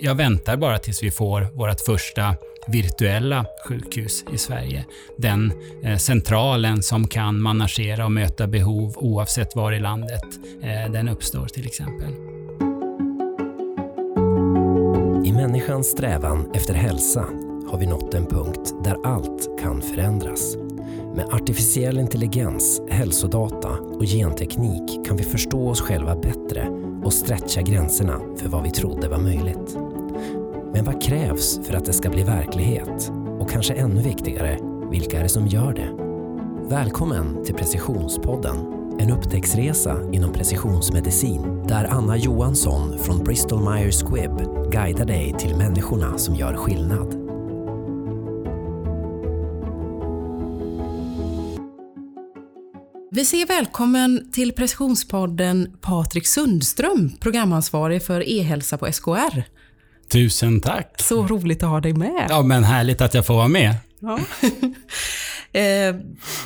jag väntar bara tills vi får vårt första virtuella sjukhus i Sverige. Den eh, centralen som kan managera och möta behov oavsett var i landet eh, den uppstår till exempel. I människans strävan efter hälsa har vi nått en punkt där allt kan förändras. Med artificiell intelligens, hälsodata och genteknik kan vi förstå oss själva bättre och stretcha gränserna för vad vi trodde var möjligt. Men vad krävs för att det ska bli verklighet? Och kanske ännu viktigare, vilka är det som gör det? Välkommen till Precisionspodden, en upptäcktsresa inom precisionsmedicin där Anna Johansson från Bristol Myers Squibb guidar dig till människorna som gör skillnad. Vi säger välkommen till Precisionspodden Patrik Sundström, programansvarig för e-hälsa på SKR. Tusen tack! Så roligt att ha dig med. Ja, men härligt att jag får vara med. Ja. eh,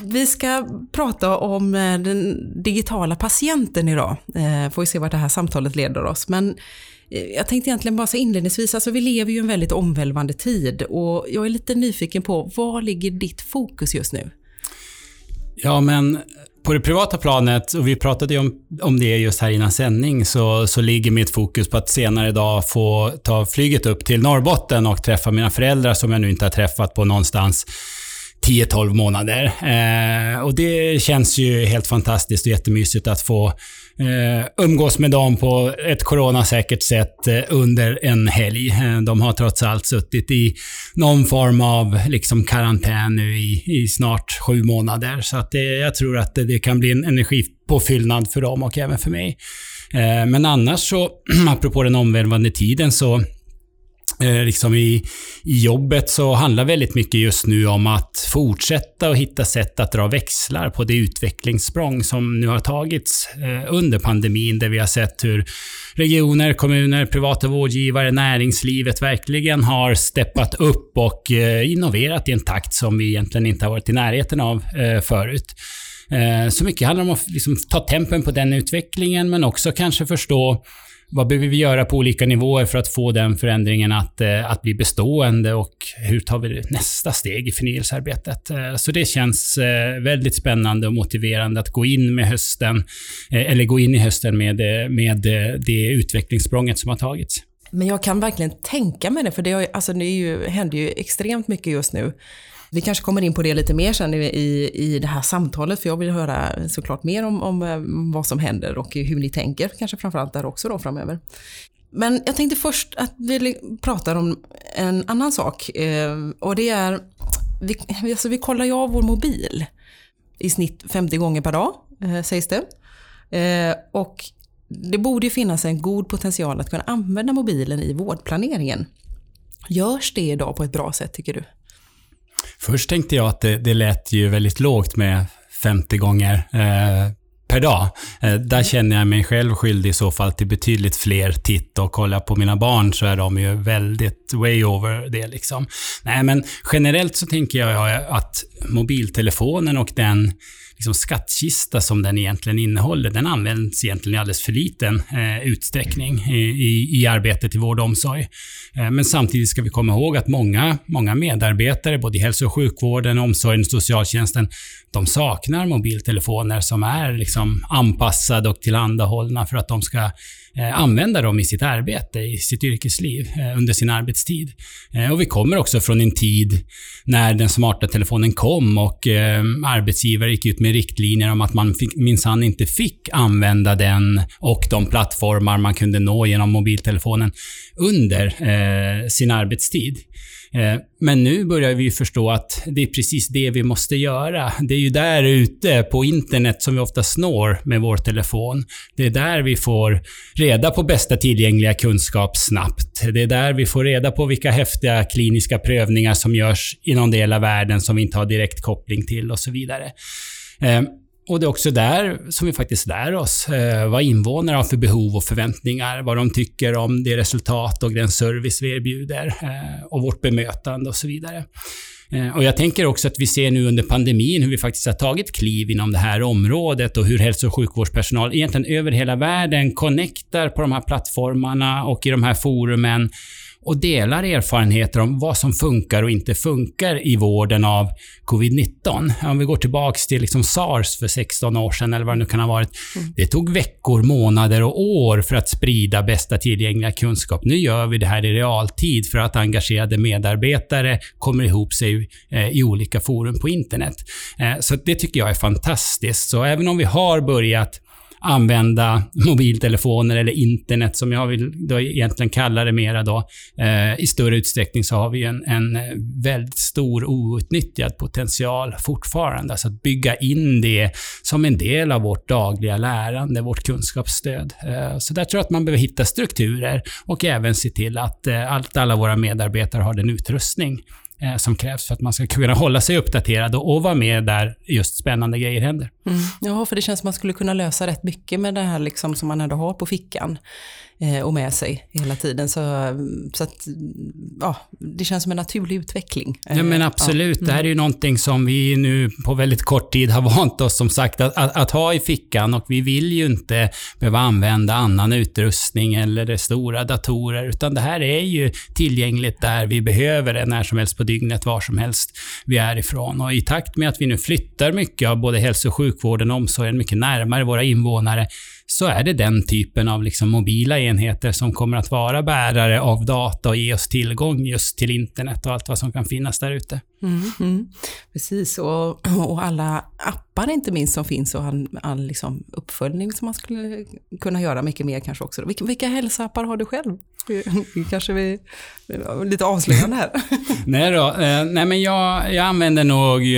vi ska prata om eh, den digitala patienten idag. Eh, får vi se vart det här samtalet leder oss. Men eh, jag tänkte egentligen bara så inledningsvis, alltså vi lever ju i en väldigt omvälvande tid och jag är lite nyfiken på, var ligger ditt fokus just nu? Ja, men på det privata planet, och vi pratade ju om, om det just här innan sändning, så, så ligger mitt fokus på att senare idag få ta flyget upp till Norrbotten och träffa mina föräldrar som jag nu inte har träffat på någonstans 10-12 månader. Eh, och det känns ju helt fantastiskt och jättemysigt att få eh, umgås med dem på ett coronasäkert sätt eh, under en helg. Eh, de har trots allt suttit i någon form av liksom karantän nu i, i snart sju månader. Så att det, jag tror att det, det kan bli en energipåfyllnad för dem och även för mig. Eh, men annars så, apropå den omvälvande tiden, så Eh, liksom i, i jobbet så handlar väldigt mycket just nu om att fortsätta och hitta sätt att dra växlar på det utvecklingssprång som nu har tagits eh, under pandemin, där vi har sett hur regioner, kommuner, privata vårdgivare, näringslivet verkligen har steppat upp och eh, innoverat i en takt som vi egentligen inte har varit i närheten av förut. Så mycket handlar om att liksom ta tempen på den utvecklingen, men också kanske förstå vad behöver vi göra på olika nivåer för att få den förändringen att, eh, att bli bestående och hur tar vi nästa steg i förnyelsearbetet? Eh, så det känns eh, väldigt spännande och motiverande att gå in med hösten, eller gå in i hösten med, med det utvecklingssprånget som har tagits. Men jag kan verkligen tänka mig det, för det, alltså det är ju, händer ju extremt mycket just nu. Vi kanske kommer in på det lite mer sen i, i det här samtalet, för jag vill höra såklart mer om, om eh, vad som händer och hur ni tänker, kanske framförallt där också då framöver. Men jag tänkte först att vi pratar om en annan sak eh, och det är, vi, alltså vi kollar ju av vår mobil i snitt 50 gånger per dag, eh, sägs det. Och det borde ju finnas en god potential att kunna använda mobilen i vårdplaneringen. Görs det idag på ett bra sätt tycker du? Först tänkte jag att det, det lät ju väldigt lågt med 50 gånger eh, per dag. Eh, där känner jag mig själv skyldig i så fall till betydligt fler titt och kollar på mina barn så är de ju väldigt way over det liksom. Nej, men generellt så tänker jag att mobiltelefonen och den liksom skattkista som den egentligen innehåller, den används egentligen i alldeles för liten eh, utsträckning i, i, i, arbetet i vård och omsorg. Eh, men samtidigt ska vi komma ihåg att många, många medarbetare, både i hälso och sjukvården, omsorgen och socialtjänsten, de saknar mobiltelefoner som är liksom anpassade och tillhandahållna för att de ska Eh, använda dem i sitt arbete, i sitt yrkesliv, eh, under sin arbetstid. Eh, och vi kommer också från en tid när den smarta telefonen kom och arbetsgivare gick ut med riktlinjer om att man minsann inte fick använda den och de plattformar man kunde nå genom mobiltelefonen under sin arbetstid. Eh, men nu börjar vi förstå att det är precis det vi måste göra. Det är ju där ute på internet som vi ofta snår med vår telefon. Det är där vi får reda på bästa tillgängliga kunskap snabbt. Det är där vi får reda på vilka häftiga kliniska prövningar som görs i någon del av världen som vi inte har direkt koppling till och så vidare. Eh, och det är också där som vi faktiskt lär oss eh, vad invånare har för behov och förväntningar, vad de tycker om det resultat och den service vi erbjuder eh, och vårt bemötande och så vidare. Eh, och jag tänker också att vi ser nu under pandemin hur vi faktiskt har tagit kliv inom det här området och hur hälso och sjukvårdspersonal egentligen över hela världen connectar på de här plattformarna och i de här forumen och delar erfarenheter om vad som funkar och inte funkar i vården av covid-19. Om vi går tillbaks till liksom SARS för 16 år sedan, eller vad det nu kan ha varit. Mm. Det tog veckor, månader och år för att sprida bästa tillgängliga kunskap. Nu gör vi det här i realtid för att engagerade medarbetare kommer ihop sig eh, i olika forum på internet. Eh, så det tycker jag är fantastiskt. Så även om vi har börjat använda mobiltelefoner eller internet som jag vill då egentligen kalla det mera då. Eh, I större utsträckning så har vi en, en eh, väldigt stor outnyttjad potential fortfarande. Alltså att bygga in det som en del av vårt dagliga lärande, vårt kunskapsstöd. Eh, så där tror jag att man behöver hitta strukturer och även se till att, eh, att alla våra medarbetare har den utrustning eh, som krävs för att man ska kunna hålla sig uppdaterad och, och vara med där just spännande grejer händer. Mm. Ja, för det känns som att man skulle kunna lösa rätt mycket med det här liksom som man ändå har på fickan och med sig hela tiden. Så, så att, ja, det känns som en naturlig utveckling. Ja, men absolut. Ja. Mm. Det här är ju någonting som vi nu på väldigt kort tid har vant oss som sagt att, att, att, ha i fickan och vi vill ju inte behöva använda annan utrustning eller stora datorer, utan det här är ju tillgängligt där vi behöver det när som helst på dygnet, var som helst vi är ifrån. Och i takt med att vi nu flyttar mycket av både hälso och sjukvården och omsorgen mycket närmare våra invånare, så är det den typen av liksom mobila enheter som kommer att vara bärare av data och ge oss tillgång just till internet och allt vad som kan finnas där ute. Mm, mm. Precis, och, och alla appar inte minst som finns och all, all liksom uppföljning som man skulle kunna göra mycket mer kanske också. Vilka, vilka hälsoappar har du själv? kanske vi, lite avslöjande här. nej då, eh, nej men jag, jag använder nog, eh,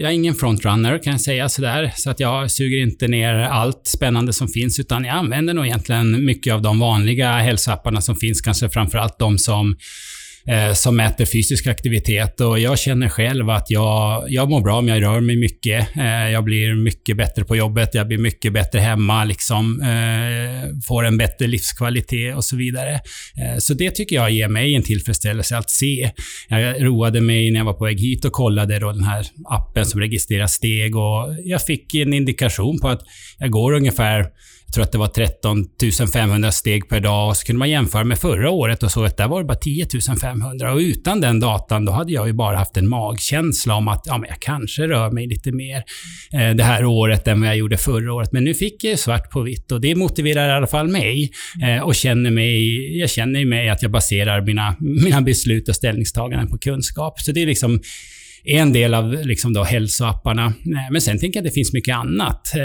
jag är ingen frontrunner kan jag säga sådär, så att jag suger inte ner allt spännande som finns, utan jag använder nog egentligen mycket av de vanliga hälsoapparna som finns, kanske framförallt de som eh, som mäter fysisk aktivitet. Och jag känner själv att jag, jag mår bra om jag rör mig mycket. Eh, jag blir mycket bättre på jobbet, jag blir mycket bättre hemma, liksom, eh, får en bättre livskvalitet och så vidare. Eh, så det tycker jag ger mig en tillfredsställelse att se. Jag roade mig när jag var på väg hit och kollade då den här appen som registrerar steg och jag fick en indikation på att jag går ungefär tror att det var 13 500 steg per dag och så kunde man jämföra med förra året och så att där var det bara 10 500 och utan den datan då hade jag ju bara haft en magkänsla om att ja, men jag kanske rör mig lite mer eh, det här året än vad jag gjorde förra året. Men nu fick jag svart på vitt och det motiverar i alla fall mig eh, och känner mig, jag känner mig att jag baserar mina, mina beslut och ställningstaganden på kunskap. Så det är liksom en del av liksom då hälsoapparna. Eh, men sen tänker jag att det finns mycket annat. Eh,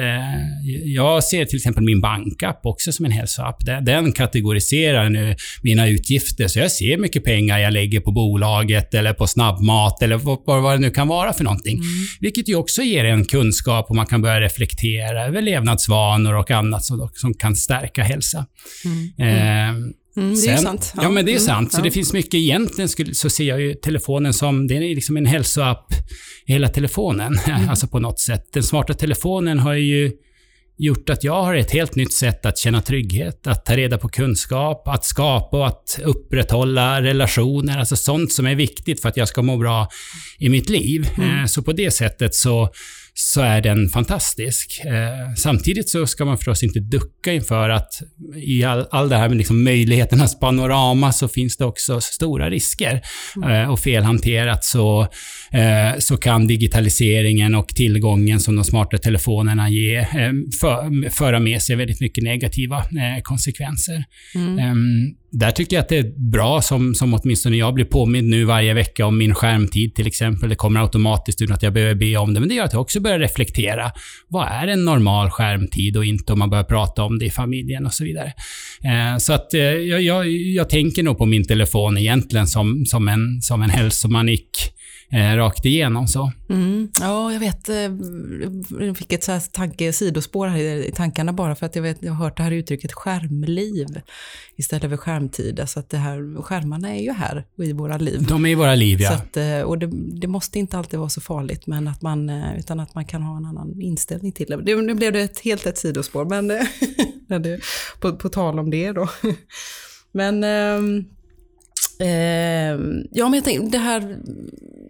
jag ser till exempel min bankapp också som en hälsoapp. Den kategoriserar nu mina utgifter, så jag ser mycket pengar jag lägger på bolaget eller på snabbmat eller vad det nu kan vara för någonting. Mm. Vilket ju också ger en kunskap och man kan börja reflektera över levnadsvanor och annat som, som kan stärka hälsa. Mm. Mm. Mm, det är sant. Ja. ja. men det är mm, sant. Så det finns mycket. Egentligen skulle, så ser jag ju telefonen som, det är liksom en hälsoapp i hela telefonen. Mm. alltså på något sätt. Den smarta telefonen har ju gjort att jag har ett helt nytt sätt att känna trygghet, att ta reda på kunskap, att skapa och att upprätthålla relationer. Alltså sånt som är viktigt för att jag ska må bra i mitt liv. Mm. Eh, så på det sättet så så är den fantastisk. Eh, samtidigt så ska man förstås inte ducka inför att i all, all det här med liksom möjligheternas panorama så finns det också stora risker. Mm. Eh, och felhanterat så, eh, så kan digitaliseringen och tillgången som de smarta telefonerna ger eh, för, föra med sig väldigt mycket negativa eh, konsekvenser. Mm. Ehm, där tycker jag att det är bra, som, som åtminstone jag blir påmind nu varje vecka om min skärmtid till exempel. Det kommer automatiskt utan att jag behöver be om det. Men det gör att jag också börjar reflektera. Vad är en normal skärmtid och inte om man börjar prata om det i familjen och så vidare. Så att jag, jag, jag, tänker nog på min telefon egentligen som, som, en, som en hälsomanik eh, rakt igenom. Så. Mm. Ja, jag vet. Eh, jag fick ett så här tanke, sidospår här i tankarna bara för att jag, vet, jag har hört det här uttrycket skärmliv istället för skärmtid. Alltså att det här, skärmarna är ju här i våra liv. De är i våra liv, ja. Att, eh, och det, det, måste inte alltid vara så farligt, men att man, eh, utan att man kan ha en annan inställning till det. Nu blev det ett, helt ett sidospår, men på, på tal om det då. Men ehm, Eh, Ehm, ja, men jag tänkte, det här,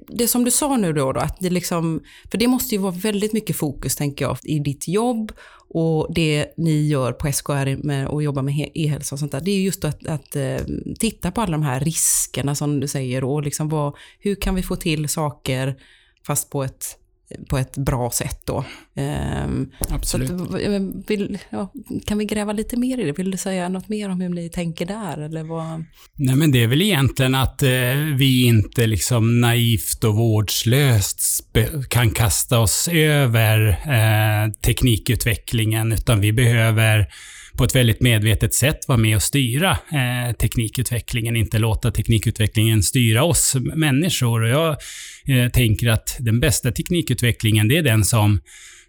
det som du sa nu då, då, att det liksom, för det måste ju vara väldigt mycket fokus, tänker jag, i ditt jobb och det ni gör på SKR med och jobbar med e-hälsa och sånt där, det är just att, att ehm, titta på alla de här riskerna som du säger och liksom vad, hur kan vi få till saker fast på ett på ett bra sätt då. Um, Absolut. Att, vill, ja, kan vi gräva lite mer i det? Vill du säga något mer om hur ni tänker där? Eller vad? Nej, men det är väl egentligen att eh, vi inte liksom naivt och vårdslöst kan kasta oss över eh, teknikutvecklingen, utan vi behöver på ett väldigt medvetet sätt vara med och styra eh, teknikutvecklingen, inte låta teknikutvecklingen styra oss människor. Och jag eh, tänker att den bästa teknikutvecklingen, det är den som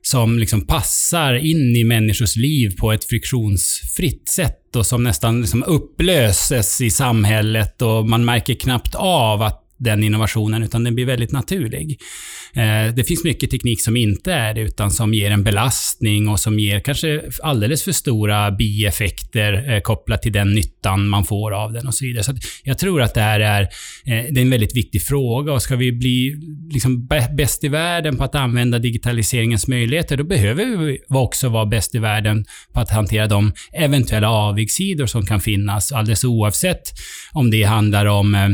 som liksom passar in i människors liv på ett friktionsfritt sätt och som nästan liksom upplöses i samhället och man märker knappt av att den innovationen, utan den blir väldigt naturlig. Eh, det finns mycket teknik som inte är det, utan som ger en belastning och som ger kanske alldeles för stora bieffekter eh, kopplat till den nyttan man får av den och så vidare. Så jag tror att det här är, eh, det är en väldigt viktig fråga och ska vi bli liksom bäst i världen på att använda digitaliseringens möjligheter, då behöver vi också vara bäst i världen på att hantera de eventuella avigsidor som kan finnas, alldeles oavsett om det handlar om eh,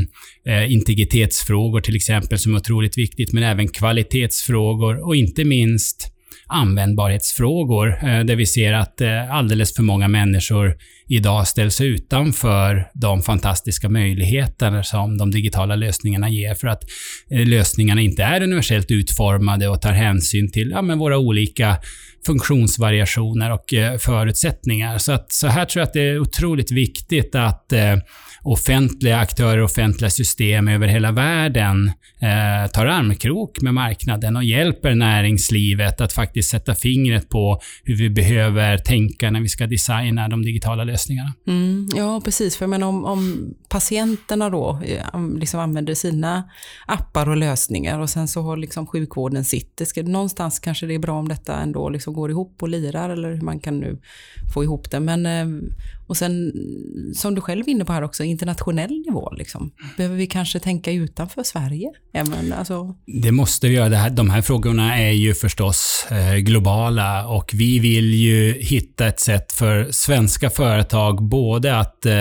eh, integritetsfrågor till exempel, som är otroligt viktigt, men även kvalitetsfrågor och inte minst användbarhetsfrågor, eh, där vi ser att eh, alldeles för många människor idag ställs utanför de fantastiska möjligheter som de digitala lösningarna ger för att eh, lösningarna inte är universellt utformade och tar hänsyn till ja, men våra olika funktionsvariationer och eh, förutsättningar. Så, att, så här tror jag att det är otroligt viktigt att eh, offentliga aktörer, offentliga system över hela världen eh, tar armkrok med marknaden och hjälper näringslivet att faktiskt sätta fingret på hur vi behöver tänka när vi ska designa de digitala lösningarna. Mm, ja, precis. För men om, om patienterna då eh, liksom använder sina appar och lösningar och sen så har liksom sjukvården sitt. Det ska, någonstans kanske det är bra om detta ändå liksom går ihop och lirar eller hur man kan nu få ihop det. Men, eh, och sen, som du själv är inne på här också, internationell nivå. Liksom. Behöver vi kanske tänka utanför Sverige? Även, alltså... Det måste vi göra. Det här, de här frågorna är ju förstås eh, globala och vi vill ju hitta ett sätt för svenska företag både att eh,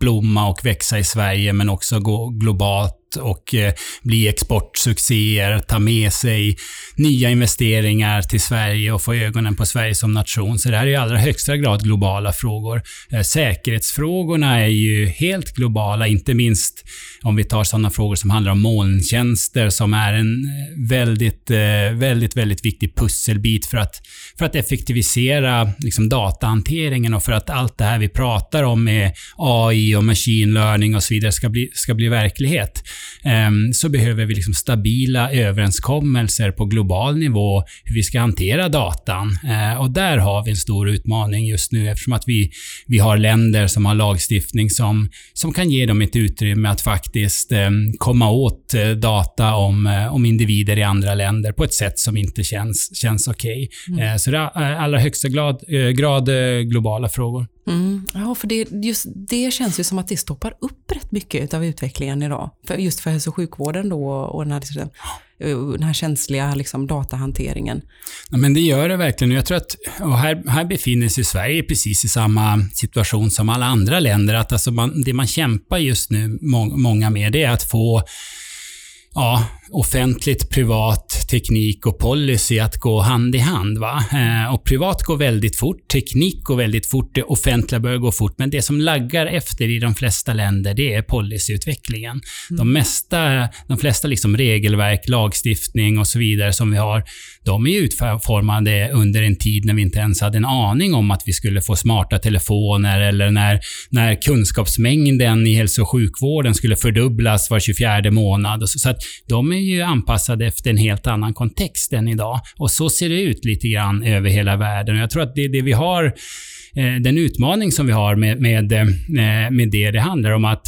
blomma och växa i Sverige men också gå globalt och eh, bli exportsuccéer, ta med sig nya investeringar till Sverige och få ögonen på Sverige som nation. Så det här är i allra högsta grad globala frågor. Eh, säkerhetsfrågorna är ju helt globala, inte minst om vi tar sådana frågor som handlar om molntjänster som är en eh, väldigt, väldigt, väldigt viktig pusselbit för att, för att effektivisera liksom, datahanteringen och för att allt det här vi pratar om med AI och machine learning och så vidare ska bli, ska bli verklighet. Ehm, så behöver vi liksom stabila överenskommelser på global nivå hur vi ska hantera datan. Eh, och där har vi en stor utmaning just nu eftersom att vi, vi har länder som har lagstiftning som, som kan ge dem ett utrymme att faktiskt ehm, komma åt eh, data om, eh, om individer i andra länder på ett sätt som inte känns, känns okej. Okay. Mm. Så det är allra högsta grad, grad globala frågor. Mm. Ja, för det, just det känns ju som att det stoppar upp rätt mycket av utvecklingen idag. För just för hälso och sjukvården då och den här, eh, den här känsliga liksom, datahanteringen. Ja, men det gör det verkligen. Jag tror att, och här, här befinner sig Sverige precis i samma situation som alla andra länder. Att alltså man, det man kämpar just nu, må, många med, det är att få ja, offentligt, privat, teknik och policy att gå hand i hand. Va? Eh, och privat går väldigt fort, teknik går väldigt fort, det offentliga börjar gå fort. Men det som laggar efter i de flesta länder, det är policyutvecklingen. Mm. De, mesta, de flesta liksom regelverk, lagstiftning och så vidare som vi har, de är utformade under en tid när vi inte ens hade en aning om att vi skulle få smarta telefoner eller när, när kunskapsmängden i hälso och sjukvården skulle fördubblas var 24 månad. Så, så att de är är ju anpassade efter en helt annan kontext än idag. Och så ser det ut lite grann över hela världen. Och jag tror att det, är det vi har, eh, den utmaning som vi har med, med, eh, med det, det handlar om att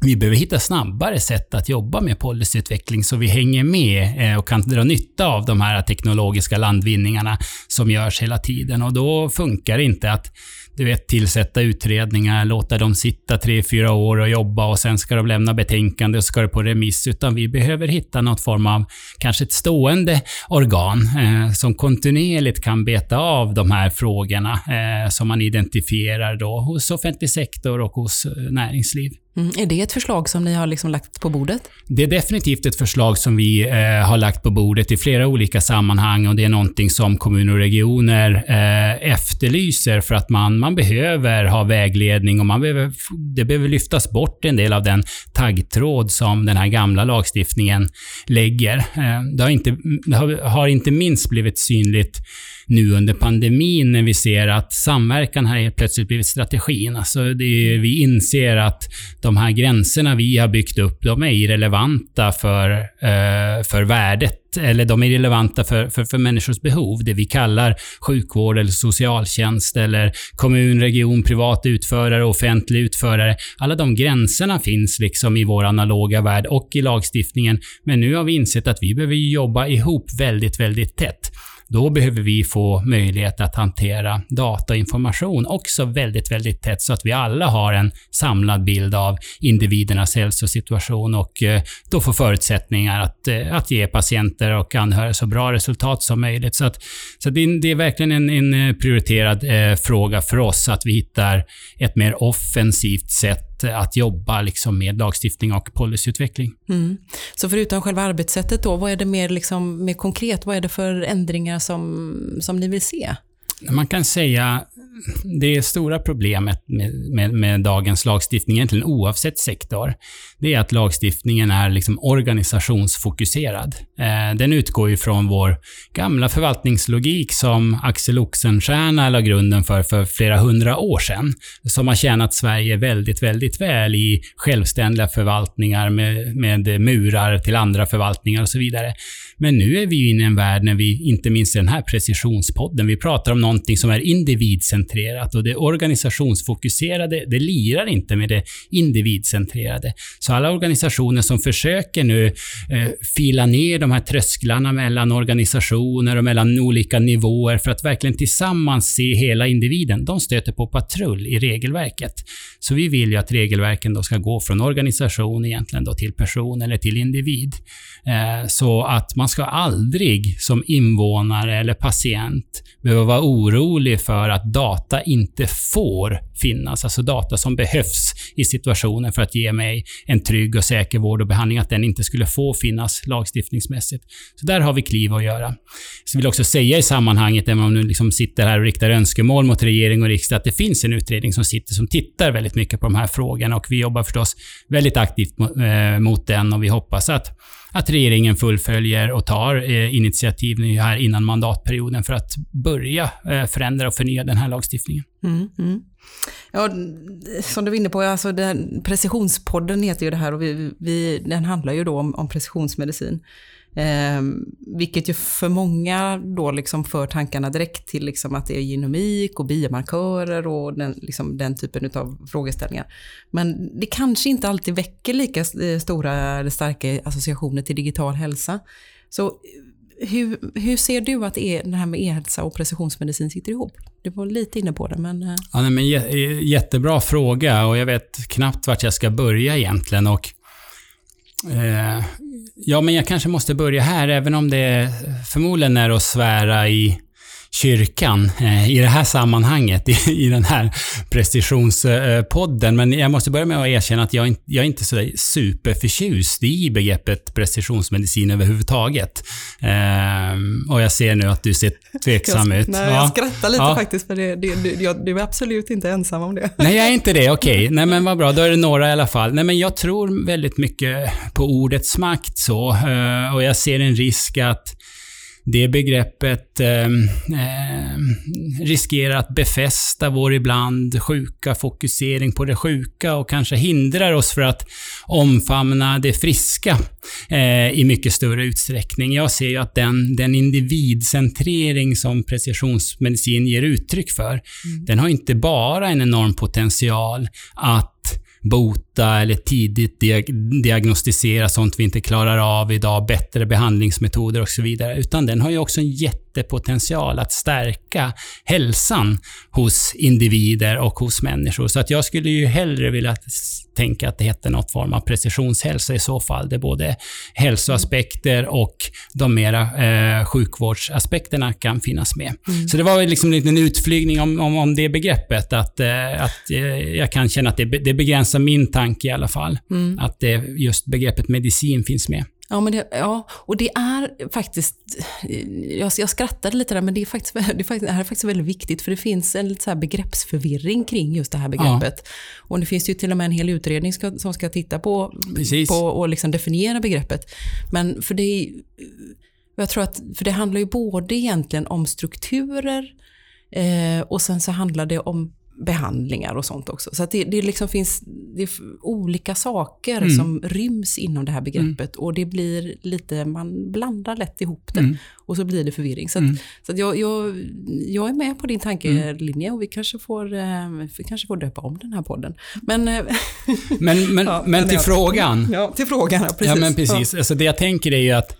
vi behöver hitta snabbare sätt att jobba med policyutveckling så vi hänger med eh, och kan dra nytta av de här teknologiska landvinningarna som görs hela tiden. Och då funkar det inte att du vet, tillsätta utredningar, låta dem sitta tre, fyra år och jobba och sen ska de lämna betänkande och ska det på remiss. Utan vi behöver hitta något form av, kanske ett stående organ eh, som kontinuerligt kan beta av de här frågorna eh, som man identifierar då hos offentlig sektor och hos eh, näringsliv. Mm. Är det ett förslag som ni har liksom lagt på bordet? Det är definitivt ett förslag som vi eh, har lagt på bordet i flera olika sammanhang och det är någonting som kommuner och regioner eh, efterlyser för att man, man behöver ha vägledning och man behöver, det behöver lyftas bort en del av den taggtråd som den här gamla lagstiftningen lägger. Eh, det, har inte, det har, har inte minst blivit synligt nu under pandemin när vi ser att samverkan har helt plötsligt blivit strategin. Alltså det, vi inser att de här gränserna vi har byggt upp, de är irrelevanta för, eh, för värdet eller de är relevanta för, för, för människors behov. Det vi kallar sjukvård eller socialtjänst eller kommun, region, privat utförare, offentlig utförare. Alla de gränserna finns liksom i vår analoga värld och i lagstiftningen. Men nu har vi insett att vi behöver jobba ihop väldigt, väldigt tätt. Då behöver vi få möjlighet att hantera data och information också väldigt, väldigt tätt så att vi alla har en samlad bild av individernas hälsosituation och eh, då får förutsättningar att, eh, att ge patienter och anhöriga så bra resultat som möjligt. Så, att, så det, är, det är verkligen en, en eh, prioriterad eh, fråga för oss att vi hittar ett mer offensivt sätt att jobba liksom med lagstiftning och policyutveckling. Mm. Så förutom själva arbetssättet då, vad är det mer, liksom, mer konkret, vad är det för ändringar som, som ni vill se? Man kan säga det stora problemet med, med, med, dagens lagstiftning, egentligen oavsett sektor, det är att lagstiftningen är liksom organisationsfokuserad. Eh, den utgår ju från vår gamla förvaltningslogik som Axel Oxenstierna la grunden för för flera hundra år sedan, som har tjänat Sverige väldigt, väldigt väl i självständiga förvaltningar med, med murar till andra förvaltningar och så vidare. Men nu är vi inne i en värld när vi, inte minst i den här precisionspodden, vi pratar om någonting som är individcentrerat och det organisationsfokuserade, det lirar inte med det individcentrerade. Så alla organisationer som försöker nu eh, fila ner de här trösklarna mellan organisationer och mellan olika nivåer för att verkligen tillsammans se hela individen, de stöter på patrull i regelverket. Så vi vill ju att regelverken då ska gå från organisation egentligen då till person eller till individ. Eh, så att man ska aldrig som invånare eller patient behöva vara orolig för att data inte får finnas, alltså data som behövs i situationen för att ge mig en trygg och säker vård och behandling, att den inte skulle få finnas lagstiftningsmässigt. Så där har vi kliv att göra. Så jag vill också säga i sammanhanget, även om nu liksom sitter här och riktar önskemål mot regering och riksdag, att det finns en utredning som sitter som tittar väldigt mycket på de här frågorna och vi jobbar förstås väldigt aktivt eh, mot den och vi hoppas att att regeringen fullföljer och tar eh, initiativ nu här innan mandatperioden för att börja eh, förändra och förnya den här lagstiftningen. Mm, mm. Ja, som du var inne på, alltså den, precisionspodden heter ju det här och vi, vi, den handlar ju då om, om precisionsmedicin. Eh, vilket ju för många då liksom för tankarna direkt till liksom att det är genomik och biomarkörer och den, liksom den typen av frågeställningar. Men det kanske inte alltid väcker lika eh, stora eller starka associationer till digital hälsa. Så eh, hur, hur ser du att det, är, det här med e-hälsa och precisionsmedicin sitter ihop? Du var lite inne på det, men... Eh. Ja, nej, men jättebra fråga och jag vet knappt vart jag ska börja egentligen. Och, Eh, ja, men jag kanske måste börja här, även om det förmodligen är att svära i kyrkan eh, i det här sammanhanget, i, den här precisionspodden. Men jag måste börja med att erkänna att jag, jag är inte så superförtjust i begreppet precisionsmedicin överhuvudtaget. Eh, och jag ser nu att du ser tveksam ut. Nej, jag skrattar lite ja. faktiskt, för det, det, du, du är absolut inte ensam om det. Nej, jag är inte det. Okej, okay. nej men vad bra. Då är det några i alla fall. Nej, men jag tror väldigt mycket på ordets makt så. Eh, och jag ser en risk att det begreppet eh, riskerar att befästa vår ibland sjuka fokusering på det sjuka och kanske hindrar oss för att omfamna det friska eh, i mycket större utsträckning. Jag ser ju att den, den individcentrering som precisionsmedicin ger uttryck för, mm. den har inte bara en enorm potential att bota bota eller tidigt diagnostisera sånt vi inte klarar av idag, bättre behandlingsmetoder och så vidare. Utan den har ju också en jättepotential att stärka hälsan hos individer och hos människor. Så att jag skulle ju hellre vilja tänka att det heter något form av precisionshälsa i så fall, där både hälsoaspekter och de mera eh, sjukvårdsaspekterna kan finnas med. Mm. Så det var liksom en liten utflygning om, om, om det begreppet, att, eh, att eh, jag kan känna att det, det begränsar min tanke i alla fall. Mm. Att det, just begreppet medicin finns med. Ja, men det, ja, och det är faktiskt, jag, jag skrattade lite där, men det är, faktiskt, det, är faktiskt, det här är faktiskt väldigt viktigt, för det finns en lite så begreppsförvirring kring just det här begreppet. Ja. Och det finns ju till och med en hel utredning ska, som ska titta på, på och liksom definiera begreppet. Men för det, jag tror att, för det handlar ju både egentligen om strukturer, eh, och sen så handlar det om behandlingar och sånt också. Så det, det liksom finns det olika saker mm. som ryms inom det här begreppet mm. och det blir lite, man blandar lätt ihop det mm. och så blir det förvirring. Så, att, mm. så att jag, jag, jag är med på din tankelinje och vi kanske, får, eh, vi kanske får döpa om den här podden. Men, eh, men, men, ja, men till jag, frågan. Ja, till frågan, ja, precis. Ja, men precis. Ja. Alltså det jag tänker är ju att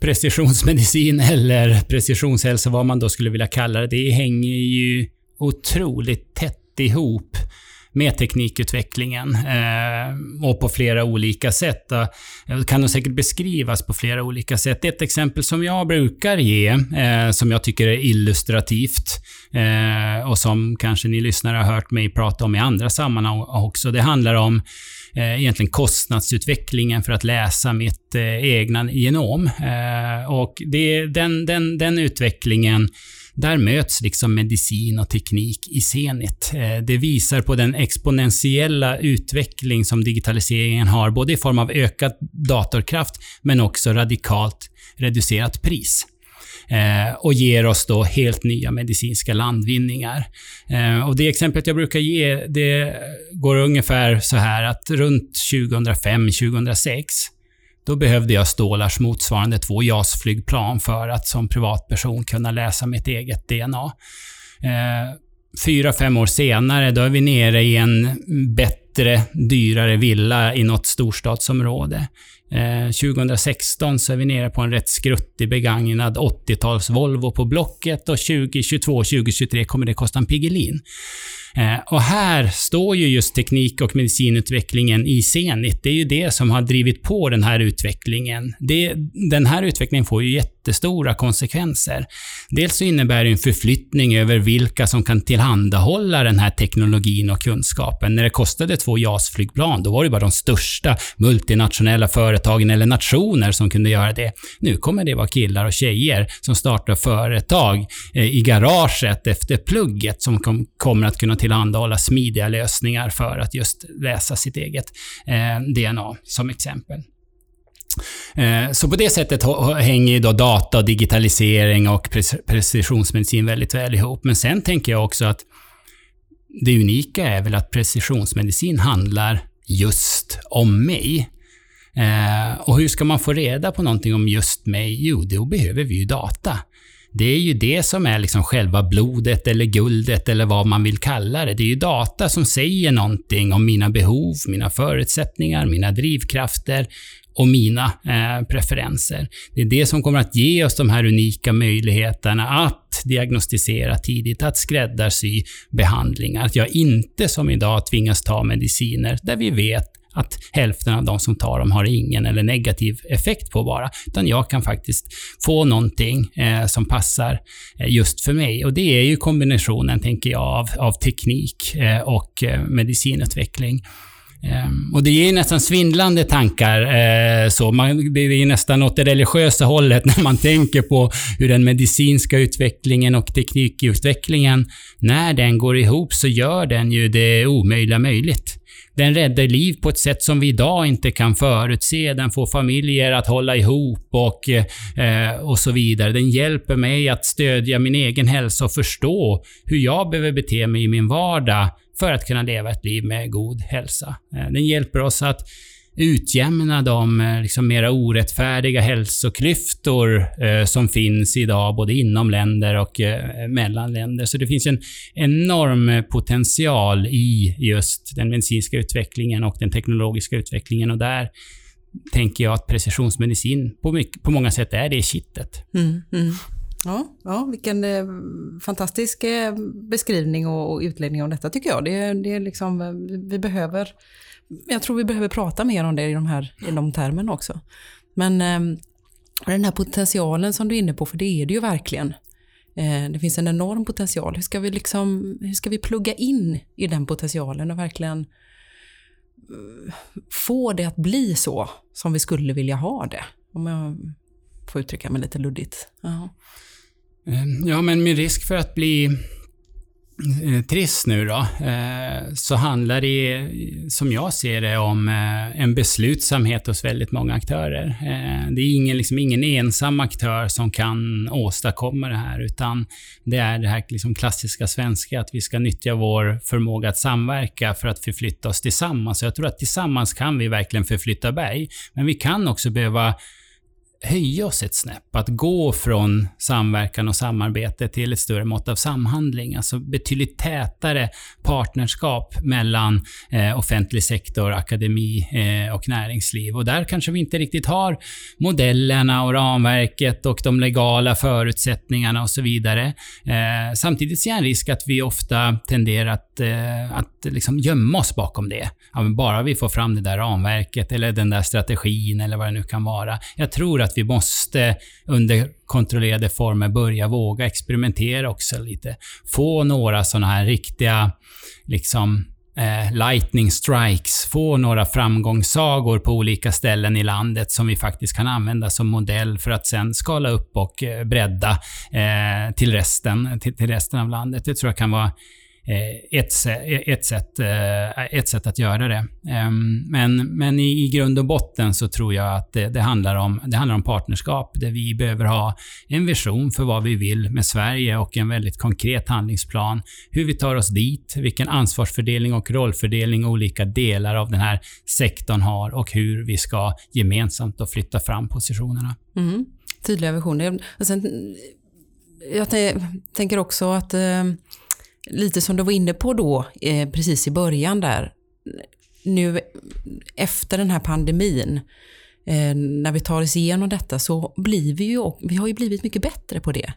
precisionsmedicin eller precisionshälsa, vad man då skulle vilja kalla det, det hänger ju otroligt tätt ihop med teknikutvecklingen eh, och på flera olika sätt. Eh, det kan nog säkert beskrivas på flera olika sätt. Ett exempel som jag brukar ge, eh, som jag tycker är illustrativt eh, och som kanske ni lyssnare har hört mig prata om i andra sammanhang också. Det handlar om eh, egentligen kostnadsutvecklingen för att läsa mitt eh, egna genom. Eh, och det, den, den, den utvecklingen där möts liksom medicin och teknik i Zenit. Eh, det visar på den exponentiella utveckling som digitaliseringen har, både i form av ökad datorkraft, men också radikalt reducerat pris. Eh, och ger oss då helt nya medicinska landvinningar. Eh, och det exemplet jag brukar ge, det går ungefär så här att runt 2005-2006 då behövde jag stålars motsvarande två JAS-flygplan för att som privatperson kunna läsa mitt eget DNA. Eh, fyra, fem år senare, då är vi nere i en bättre, dyrare villa i något storstadsområde. Eh, 2016 så är vi nere på en rätt skruttig begagnad 80-tals Volvo på Blocket och 2022, 2023 kommer det kosta en Piggelin. Eh, och här står ju just teknik och medicinutvecklingen i Zenit. Det är ju det som har drivit på den här utvecklingen. Det, den här utvecklingen får ju jättestora konsekvenser. Dels så innebär det en förflyttning över vilka som kan tillhandahålla den här teknologin och kunskapen. När det kostade två JAS-flygplan, då var det bara de största multinationella företagen eller nationer som kunde göra det. Nu kommer det vara killar och tjejer som startar företag eh, i garaget efter plugget som kom, kommer att kunna tillhandahålla smidiga lösningar för att just läsa sitt eget eh, DNA, som exempel. Eh, så på det sättet hänger då data och digitalisering och precisionsmedicin väldigt väl ihop. Men sen tänker jag också att det unika är väl att precisionsmedicin handlar just om mig. Eh, och hur ska man få reda på någonting om just mig? Jo, då behöver vi ju data. Det är ju det som är liksom själva blodet eller guldet eller vad man vill kalla det. Det är ju data som säger någonting om mina behov, mina förutsättningar, mina drivkrafter och mina eh, preferenser. Det är det som kommer att ge oss de här unika möjligheterna att diagnostisera tidigt, att skräddarsy behandlingar. Att jag inte som idag tvingas ta mediciner där vi vet att hälften av de som tar dem har ingen eller negativ effekt på bara. Utan jag kan faktiskt få någonting eh, som passar eh, just för mig. Och det är ju kombinationen, tänker jag, av, av teknik eh, och eh, medicinutveckling. Ehm, och det ger nästan svindlande tankar. Eh, så man, det är nästan åt det religiösa hållet när man tänker på hur den medicinska utvecklingen och teknikutvecklingen, när den går ihop så gör den ju det omöjliga möjligt. Den räddar liv på ett sätt som vi idag inte kan förutse. Den får familjer att hålla ihop och, eh, och så vidare. Den hjälper mig att stödja min egen hälsa och förstå hur jag behöver bete mig i min vardag för att kunna leva ett liv med god hälsa. Eh, den hjälper oss att utjämna de eh, liksom mera orättfärdiga hälsoklyftor eh, som finns idag, både inom länder och eh, mellan länder. Så det finns en enorm potential i just den medicinska utvecklingen och den teknologiska utvecklingen. Och där tänker jag att precisionsmedicin på, mycket, på många sätt är det kittet. Mm, mm. Ja, ja, vilken eh, fantastisk eh, beskrivning och, och, utläggning om detta tycker jag. Det, det är liksom, eh, vi, vi behöver, jag tror vi behöver prata mer om det i de här i de termerna också. Men eh, den här potentialen som du är inne på, för det är det ju verkligen. Eh, det finns en enorm potential. Hur ska vi liksom, hur ska vi plugga in i den potentialen och verkligen eh, få det att bli så som vi skulle vilja ha det? Om jag får uttrycka mig lite luddigt. Uh -huh. Ehm, ja, men med risk för att bli eh, trist nu då, eh, så handlar det, som jag ser det, om eh, en beslutsamhet hos väldigt många aktörer. Det är ingen, liksom, ingen ensam aktör som kan åstadkomma det här, utan det är det här liksom klassiska svenska, att vi ska nyttja vår förmåga att samverka för att förflytta oss tillsammans. Jag tror att tillsammans kan vi verkligen förflytta berg, men vi kan också behöva höja oss ett snäpp. Att gå från samverkan och samarbete till ett större mått av samhandling. Alltså betydligt tätare partnerskap mellan eh, offentlig sektor, akademi eh, och näringsliv. Och där kanske vi inte riktigt har modellerna och ramverket och de legala förutsättningarna och så vidare. Eh, samtidigt ser jag en risk att vi ofta tenderar att, eh, att liksom gömma oss bakom det. Ja, bara vi får fram det där ramverket eller den där strategin eller vad det nu kan vara. Jag tror att att vi måste under kontrollerade former börja våga experimentera också lite. Få några sådana här riktiga liksom eh, lightning strikes, få några framgångssagor på olika ställen i landet som vi faktiskt kan använda som modell för att sen skala upp och eh, bredda eh, till, resten, till, till resten av landet. Det tror jag kan vara Eh, ett, ett, sätt, eh, ett sätt att göra det. Ehm, men, men i, i grund och botten så tror jag att det, det, handlar om, det handlar om partnerskap där vi behöver ha en vision för vad vi vill med Sverige och en väldigt konkret handlingsplan. Hur vi tar oss dit, vilken ansvarsfördelning och rollfördelning olika delar av den här sektorn har och hur vi ska gemensamt då flytta fram positionerna. Mm. Tydliga visioner. Och sen, jag tänker också att eh, lite som du var inne på då, eh, precis i början där. Nu efter den här pandemin, eh, när vi tar oss igenom detta så blir vi ju, vi har ju blivit mycket bättre på det.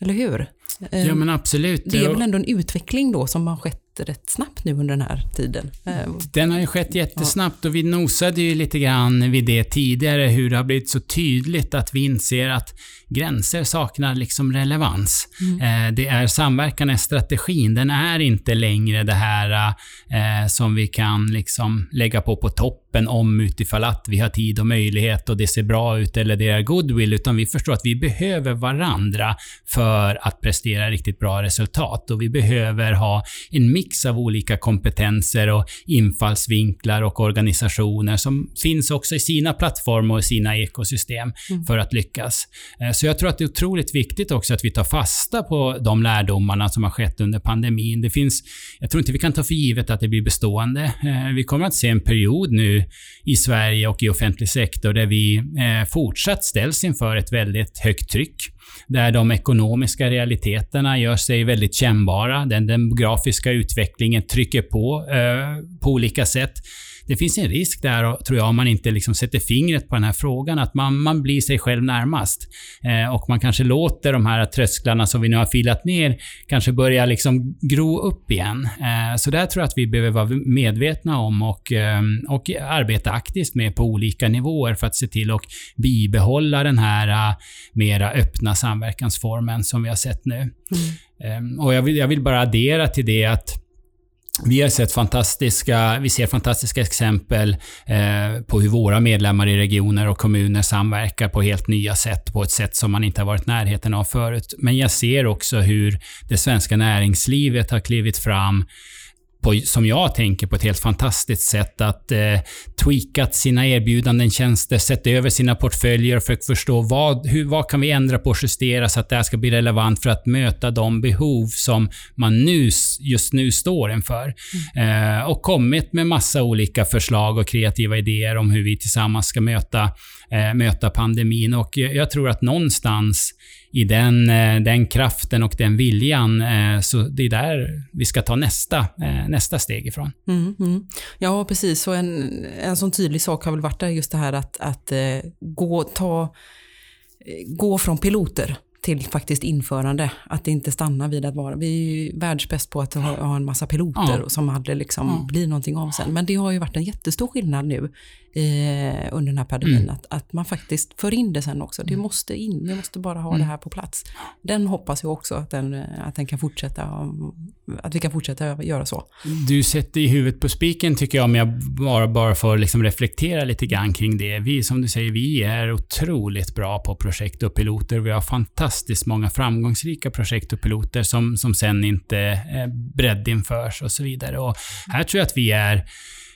Eller hur? Ja men absolut. Det är väl ändå en utveckling då som har skett rätt snabbt nu under den här tiden. Eh, den har ju skett jättesnabbt och vi nosade ju lite grann vid det tidigare, hur det har blivit så tydligt att vi inser att gränser saknar liksom relevans. Mm. Eh, det är samverkan är strategin. Den är inte längre det här eh, som vi kan liksom lägga på på toppen om utifall att vi har tid och möjlighet och det ser bra ut eller det är goodwill, utan vi förstår att vi behöver varandra för att prestera riktigt bra resultat och vi behöver ha en mix av olika kompetenser och infallsvinklar och organisationer som finns också i sina plattformar och sina ekosystem mm. för att lyckas. Eh, så jag tror att det är otroligt viktigt också att vi tar fasta på de lärdomarna som har skett under pandemin. Det finns, jag tror inte vi kan ta för givet att det blir bestående. Eh, vi kommer att se en period nu i Sverige och i offentlig sektor där vi eh, fortsatt ställs inför ett väldigt högt tryck där de ekonomiska realiteterna gör sig väldigt kännbara. Den demografiska utvecklingen trycker på eh, på olika sätt det finns en risk där, tror jag, om man inte liksom sätter fingret på den här frågan, att man, man blir sig själv närmast. Eh, och man kanske låter de här trösklarna som vi nu har filat ner, kanske börja liksom gro upp igen. Eh, så där tror jag att vi behöver vara medvetna om och, eh, och arbeta aktivt med på olika nivåer för att se till att bibehålla den här uh, mera öppna samverkansformen som vi har sett nu. Mm. Ehm, och jag vill, jag vill bara addera till det att vi har sett fantastiska, vi ser fantastiska exempel eh, på hur våra medlemmar i regioner och kommuner samverkar på helt nya sätt, på ett sätt som man inte har varit i närheten av förut. Men jag ser också hur det svenska näringslivet har klivit fram på, som jag tänker, på ett helt fantastiskt sätt att eh, tweakat sina erbjudanden, tjänster, sett över sina portföljer och försökt förstå vad, hur, vad kan vi ändra på och justera så att det här ska bli relevant för att möta de behov som man nu, just nu står inför. Mm. Eh, och kommit med massa olika förslag och kreativa idéer om hur vi tillsammans ska möta, eh, möta pandemin. Och jag tror att någonstans i den, eh, den kraften och den viljan, eh, så det är där vi ska ta nästa, eh, nästa steg ifrån. Mm, mm. Ja, precis. Och en, en sån tydlig sak har väl varit just det här att, att gå, ta, gå från piloter till faktiskt införande. Att det inte stannar vid att vara... Vi är ju världsbäst på att ha, ha en massa piloter ja. som aldrig liksom ja. blir någonting av sen. Men det har ju varit en jättestor skillnad nu eh, under den här pandemin. Mm. Att, att man faktiskt för in det sen också. Det mm. måste in, vi måste bara ha mm. det här på plats. Den hoppas jag också att den, att den kan fortsätta, att vi kan fortsätta göra så. Du sätter i huvudet på spiken tycker jag, om jag bara, bara får liksom reflektera lite grann kring det. Vi, som du säger, vi är otroligt bra på projekt och piloter. Vi har fantastiskt många framgångsrika projekt och piloter som, som sen inte breddinförs och så vidare. Och här tror jag att vi är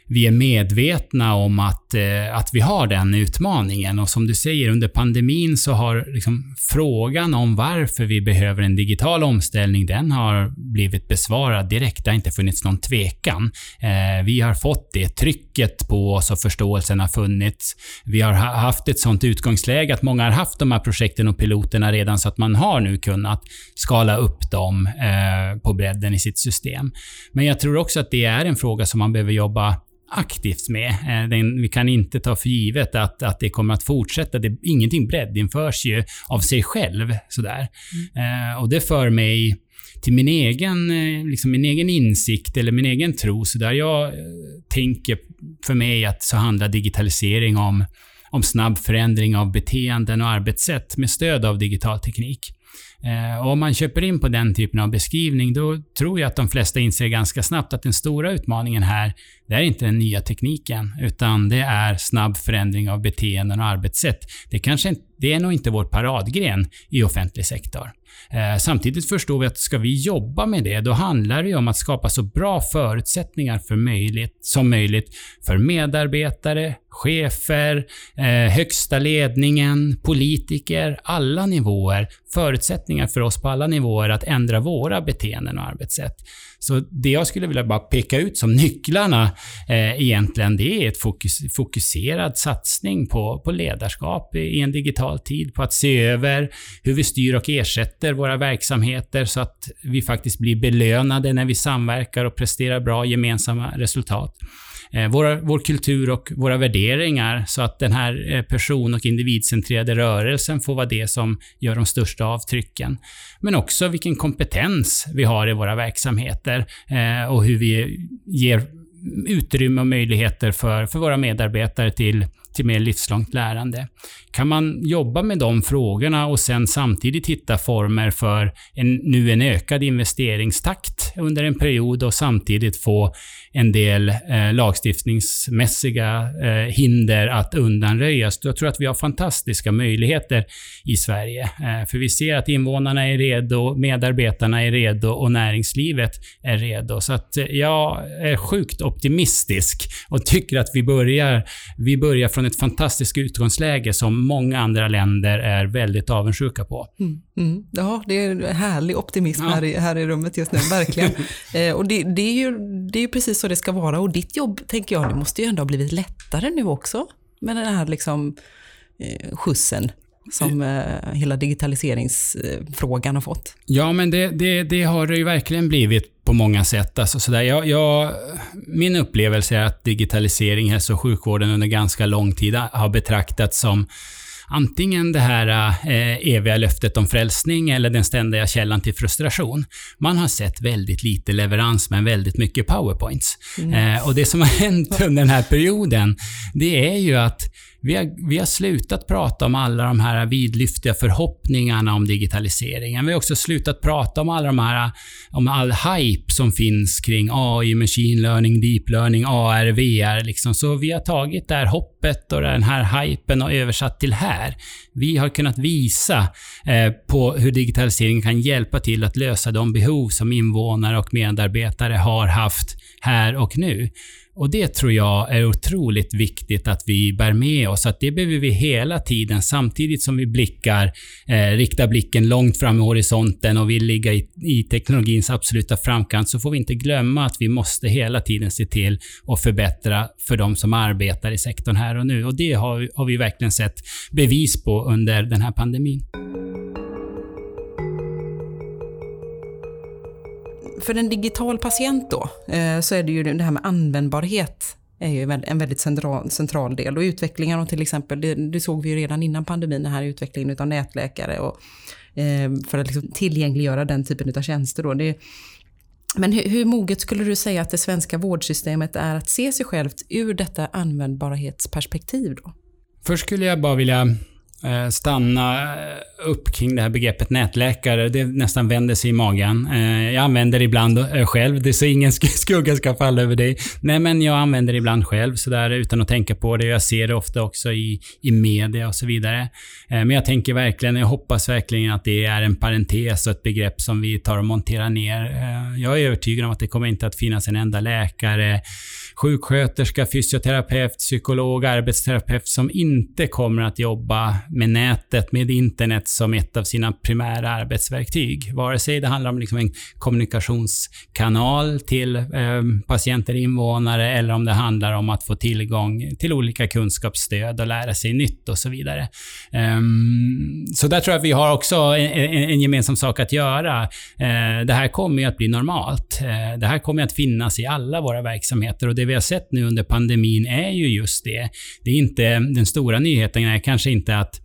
vi är medvetna om att, eh, att vi har den utmaningen. Och som du säger, under pandemin så har liksom frågan om varför vi behöver en digital omställning, den har blivit besvarad direkt. Det har inte funnits någon tvekan. Eh, vi har fått det trycket på oss och förståelsen har funnits. Vi har haft ett sånt utgångsläge att många har haft de här projekten och piloterna redan så att man har nu kunnat skala upp dem eh, på bredden i sitt system. Men jag tror också att det är en fråga som man behöver jobba aktivt med. Eh, den, vi kan inte ta för givet att, att det kommer att fortsätta. Det, ingenting breddinförs ju av sig själv. Sådär. Mm. Eh, och det för mig till min egen, eh, liksom min egen insikt eller min egen tro. Så där jag tänker för mig att så handlar digitalisering om, om snabb förändring av beteenden och arbetssätt med stöd av digital teknik. Eh, och om man köper in på den typen av beskrivning, då tror jag att de flesta inser ganska snabbt att den stora utmaningen här, det är inte den nya tekniken, utan det är snabb förändring av beteenden och arbetssätt. Det, kanske, det är nog inte vår paradgren i offentlig sektor. Eh, samtidigt förstår vi att ska vi jobba med det, då handlar det om att skapa så bra förutsättningar för möjligt, som möjligt för medarbetare, chefer, eh, högsta ledningen, politiker, alla nivåer. Förutsättningar för oss på alla nivåer att ändra våra beteenden och arbetssätt. Så det jag skulle vilja bara peka ut som nycklarna eh, egentligen, det är ett fokus, fokuserad satsning på, på ledarskap i en digital tid, på att se över hur vi styr och ersätter våra verksamheter så att vi faktiskt blir belönade när vi samverkar och presterar bra gemensamma resultat. Eh, våra, vår kultur och våra värderingar så att den här eh, person och individcentrerade rörelsen får vara det som gör de största avtrycken. Men också vilken kompetens vi har i våra verksamheter eh, och hur vi ger utrymme och möjligheter för, för våra medarbetare till till mer livslångt lärande. Kan man jobba med de frågorna och sen samtidigt hitta former för en, nu en ökad investeringstakt under en period och samtidigt få en del eh, lagstiftningsmässiga eh, hinder att undanröjas. Jag tror att vi har fantastiska möjligheter i Sverige. Eh, för vi ser att invånarna är redo, medarbetarna är redo och näringslivet är redo. Så att eh, jag är sjukt optimistisk och tycker att vi börjar, vi börjar från ett fantastiskt utgångsläge som många andra länder är väldigt avundsjuka på. Mm, mm. Ja, det är härlig optimism ja. här, i, här i rummet just nu, verkligen. eh, och det, det, är ju, det är ju precis så det ska vara. Och ditt jobb, tänker jag, det måste ju ändå ha blivit lättare nu också med den här liksom, eh, skjutsen som eh, hela digitaliseringsfrågan har fått. Ja, men det, det, det, har det ju verkligen blivit på många sätt. Alltså sådär. Jag, jag, min upplevelse är att digitalisering i hälso och sjukvården under ganska lång tid har betraktats som antingen det här eh, eviga löftet om frälsning eller den ständiga källan till frustration. Man har sett väldigt lite leverans men väldigt mycket powerpoints. Mm. Eh, och det som har hänt under den här perioden, det är ju att vi har, vi har slutat prata om alla de här vidlyftiga förhoppningarna om digitaliseringen. Vi har också slutat prata om alla de här, om all hype som finns kring AI, machine learning, deep learning, AR, VR. Liksom. Så vi har tagit det här hoppet och den här hypen och översatt till här. Vi har kunnat visa eh, på hur digitaliseringen kan hjälpa till att lösa de behov som invånare och medarbetare har haft här och nu. Och det tror jag är otroligt viktigt att vi bär med oss. Att det behöver vi hela tiden, samtidigt som vi blickar, eh, riktar blicken långt fram i horisonten och vill ligga i, i teknologins absoluta framkant, så får vi inte glömma att vi måste hela tiden se till att förbättra för de som arbetar i sektorn här och nu. Och det har, har vi verkligen sett bevis på under den här pandemin. För en digital patient då, eh, så är det ju det här med användbarhet är ju en väldigt central, central del. Och utvecklingen av till exempel, det, det, såg vi ju redan innan pandemin, den här utvecklingen av nätläkare och, eh, för att liksom tillgängliggöra den typen av tjänster. Då. Det, men hur, hur moget skulle du säga att det svenska vårdsystemet är att se sig självt ur detta användbarhetsperspektiv? Då? Först skulle jag bara vilja eh, stanna eh, upp kring det här begreppet nätläkare. Det nästan vänder sig i magen. Eh, jag använder det ibland eh, själv, det så ingen skugga ska falla över dig. Nej, men jag använder det ibland själv sådär utan att tänka på det. Jag ser det ofta också i, i media och så vidare. Eh, men jag tänker verkligen, jag hoppas verkligen att det är en parentes och ett begrepp som vi tar och monterar ner. Jag är övertygad om att det kommer inte att finnas en enda läkare, sjuksköterska, fysioterapeut, psykolog, arbetsterapeut som inte kommer att jobba med nätet, med internet, internet som ett av sina primära arbetsverktyg. Vare sig det handlar om liksom en kommunikationskanal till eh, patienter, invånare, eller om det handlar om att få tillgång till olika kunskapsstöd och lära sig nytt och så vidare. Um, så där tror jag att vi har också en, en, gemensam sak att göra. Uh, det här kommer ju att bli normalt. Uh, det här kommer att finnas i alla våra verksamheter och det vi har sett nu under pandemin är ju just det. Det är inte, den stora nyheten är kanske inte att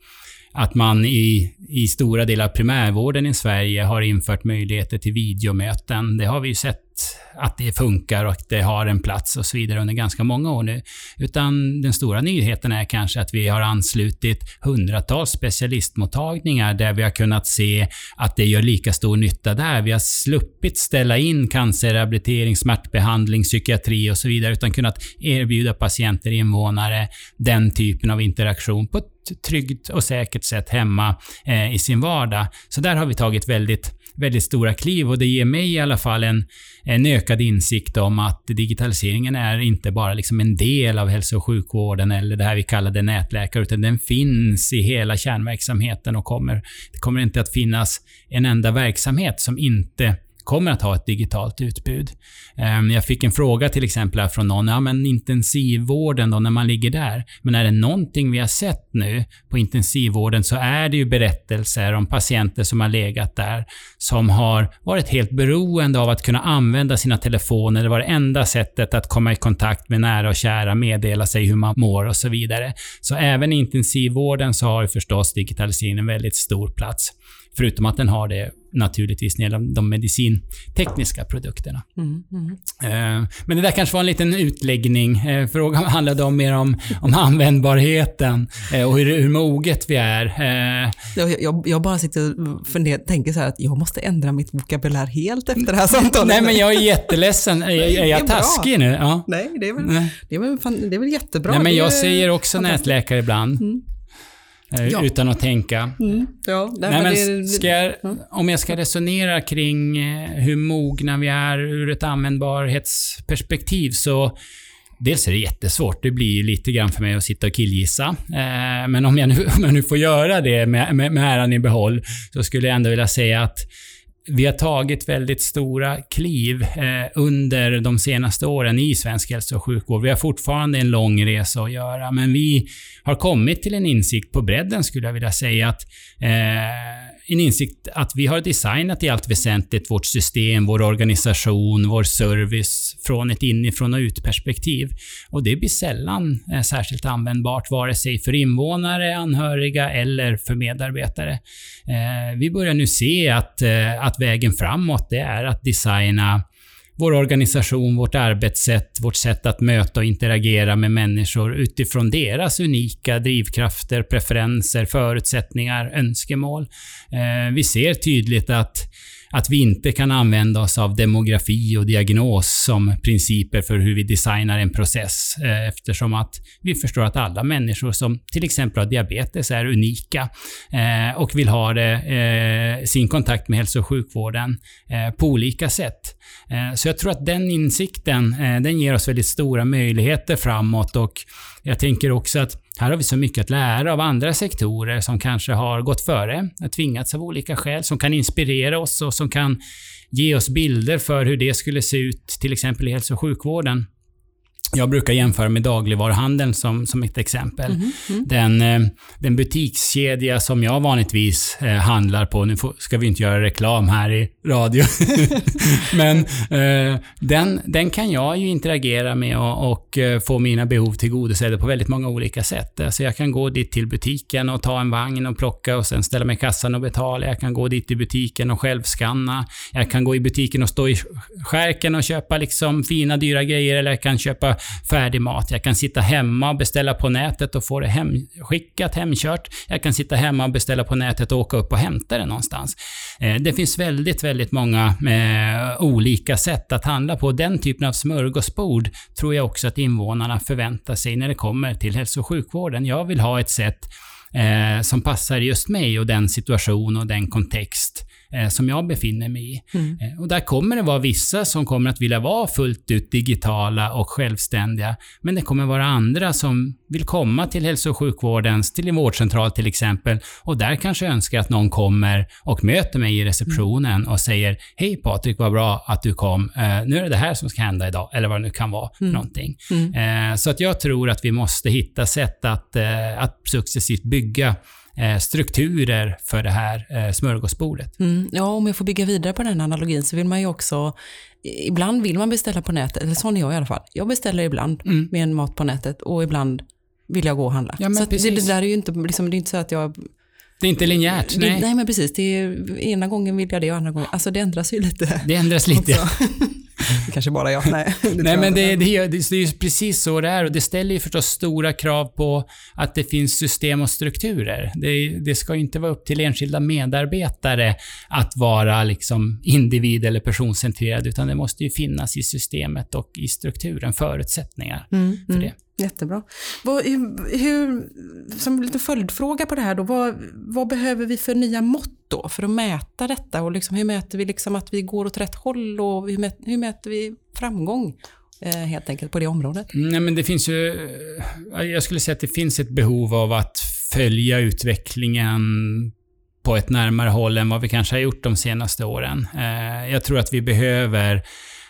att man i, i stora delar av primärvården i Sverige har infört möjligheter till videomöten. Det har vi ju sett att det funkar och att det har en plats och så vidare under ganska många år nu. Utan den stora nyheten är kanske att vi har anslutit hundratals specialistmottagningar där vi har kunnat se att det gör lika stor nytta där. Vi har sluppit ställa in cancerrehabilitering, smärtbehandling, psykiatri och så vidare, utan kunnat erbjuda patienter, invånare, den typen av interaktion på ett tryggt och säkert sätt hemma eh, i sin vardag. Så där har vi tagit väldigt väldigt stora kliv och det ger mig i alla fall en, en ökad insikt om att digitaliseringen är inte bara liksom en del av hälso och sjukvården eller det här vi kallade nätläkare, utan den finns i hela kärnverksamheten och kommer, det kommer inte att finnas en enda verksamhet som inte kommer att ha ett digitalt utbud. Ehm, jag fick en fråga till exempel från någon, ja men intensivvården då, när man ligger där. Men är det någonting vi har sett nu på intensivvården så är det ju berättelser om patienter som har legat där, som har varit helt beroende av att kunna använda sina telefoner. Det var det enda sättet att komma i kontakt med nära och kära, meddela sig hur man mår och så vidare. Så även i intensivvården så har ju förstås digitaliseringen en väldigt stor plats. Förutom att den har det naturligtvis när det gäller de medicintekniska produkterna. Mm, mm. Men det där kanske var en liten utläggning. Eh, frågan handlade om mer om, om användbarheten eh, och hur, hur moget vi är. Jag, jag, jag bara sitter och funderar, tänker så här att jag måste ändra mitt vokabulär helt efter det här samtalet. Nej, men jag är jätteledsen. Är, är jag taskig nu? Ja. Nej, det är väl, det är väl, fan, det är väl jättebra. Nej, men jag säger också nätläkare ibland. Mm. Eh, ja. Utan att tänka. Mm. Ja, nej, nej, men det, ska jag, om jag ska resonera kring eh, hur mogna vi är ur ett användbarhetsperspektiv så Dels är det jättesvårt. Det blir lite grann för mig att sitta och killgissa. Eh, men om jag, nu, om jag nu får göra det med, med, med äran i behåll så skulle jag ändå vilja säga att vi har tagit väldigt stora kliv eh, under de senaste åren i svensk hälso och sjukvård. Vi har fortfarande en lång resa att göra, men vi har kommit till en insikt på bredden, skulle jag vilja säga, att eh, en insikt att vi har designat i allt väsentligt vårt system, vår organisation, vår service från ett inifrån och ut-perspektiv. Och det blir sällan eh, särskilt användbart, vare sig för invånare, anhöriga eller för medarbetare. Eh, vi börjar nu se att, eh, att vägen framåt det är att designa vår organisation, vårt arbetssätt, vårt sätt att möta och interagera med människor utifrån deras unika drivkrafter, preferenser, förutsättningar, önskemål. Eh, vi ser tydligt att att vi inte kan använda oss av demografi och diagnos som principer för hur vi designar en process eh, eftersom att vi förstår att alla människor som till exempel har diabetes är unika eh, och vill ha det, eh, sin kontakt med hälso och sjukvården på olika sätt. Så jag tror att den insikten, den ger oss väldigt stora möjligheter framåt och jag tänker också att här har vi så mycket att lära av andra sektorer som kanske har gått före, tvingats av olika skäl, som kan inspirera oss och som kan ge oss bilder för hur det skulle se ut, till exempel i hälso och sjukvården. Jag brukar jämföra med dagligvaruhandeln som, som ett exempel. Mm, mm. Den, eh, den butikskedja som jag vanligtvis eh, handlar på, nu får, ska vi inte göra reklam här i radio, men eh, den, den kan jag ju interagera med och, och få mina behov tillgodosedda på väldigt många olika sätt. Alltså jag kan gå dit till butiken och ta en vagn och plocka och sen ställa mig i kassan och betala. Jag kan gå dit till butiken och självskanna. Jag kan gå i butiken och stå i skärken och köpa liksom fina dyra grejer eller jag kan köpa färdig mat. Jag kan sitta hemma och beställa på nätet och få det hemskickat, hemkört. Jag kan sitta hemma och beställa på nätet och åka upp och hämta det någonstans. Eh, det finns väldigt, väldigt många eh, olika sätt att handla på. Den typen av smörgåsbord tror jag också att invånarna förväntar sig när det kommer till hälso och sjukvården. Jag vill ha ett sätt eh, som passar just mig och den situation och den kontext eh, som jag befinner mig i. Mm. Eh, och där kommer det vara vissa som kommer att vilja vara fullt ut digitala och självständiga. Men det kommer vara andra som vill komma till hälso och sjukvårdens, till en vårdcentral till exempel, och där kanske önskar att någon kommer och möter mig i receptionen mm. och säger Hej Patrik, vad bra att du kom. Eh, nu är det det här som ska hända idag, eller vad det nu kan vara mm. någonting. Mm. Eh, så att jag tror att vi måste hitta sätt att, att successivt bygga strukturer för det här eh, smörgåsbordet. Mm, ja, om jag får bygga vidare på den analogin så vill man ju också Ibland vill man beställa på nätet, eller sån är jag i alla fall. Jag beställer ibland mm. med en mat på nätet och ibland vill jag gå och handla. Ja, så det, det, där är ju inte, liksom, det är inte så att jag det är inte linjärt. Nej, nej men precis. Det är, ena gången vill jag det och andra gången... Alltså det ändras ju lite. Det ändras lite. det kanske bara jag. Nej, det nej men det, det, det, är ju precis så det är och det ställer ju förstås stora krav på att det finns system och strukturer. Det, det ska ju inte vara upp till enskilda medarbetare att vara liksom individ eller personcentrerad utan det måste ju finnas i systemet och i strukturen förutsättningar mm, för mm. Jättebra. Vad, hur, som lite följdfråga på det här då, vad, vad, behöver vi för nya mått då för att mäta detta och liksom, hur mäter vi liksom att vi går åt rätt håll och hur, mäter, hur mäter vi framgång? Eh, helt enkelt på det området? Mm, nej, men det finns ju... Eh, jag skulle säga att det finns ett behov av att följa utvecklingen på ett närmare håll än vad vi kanske har gjort de senaste åren. Eh, jag tror att vi behöver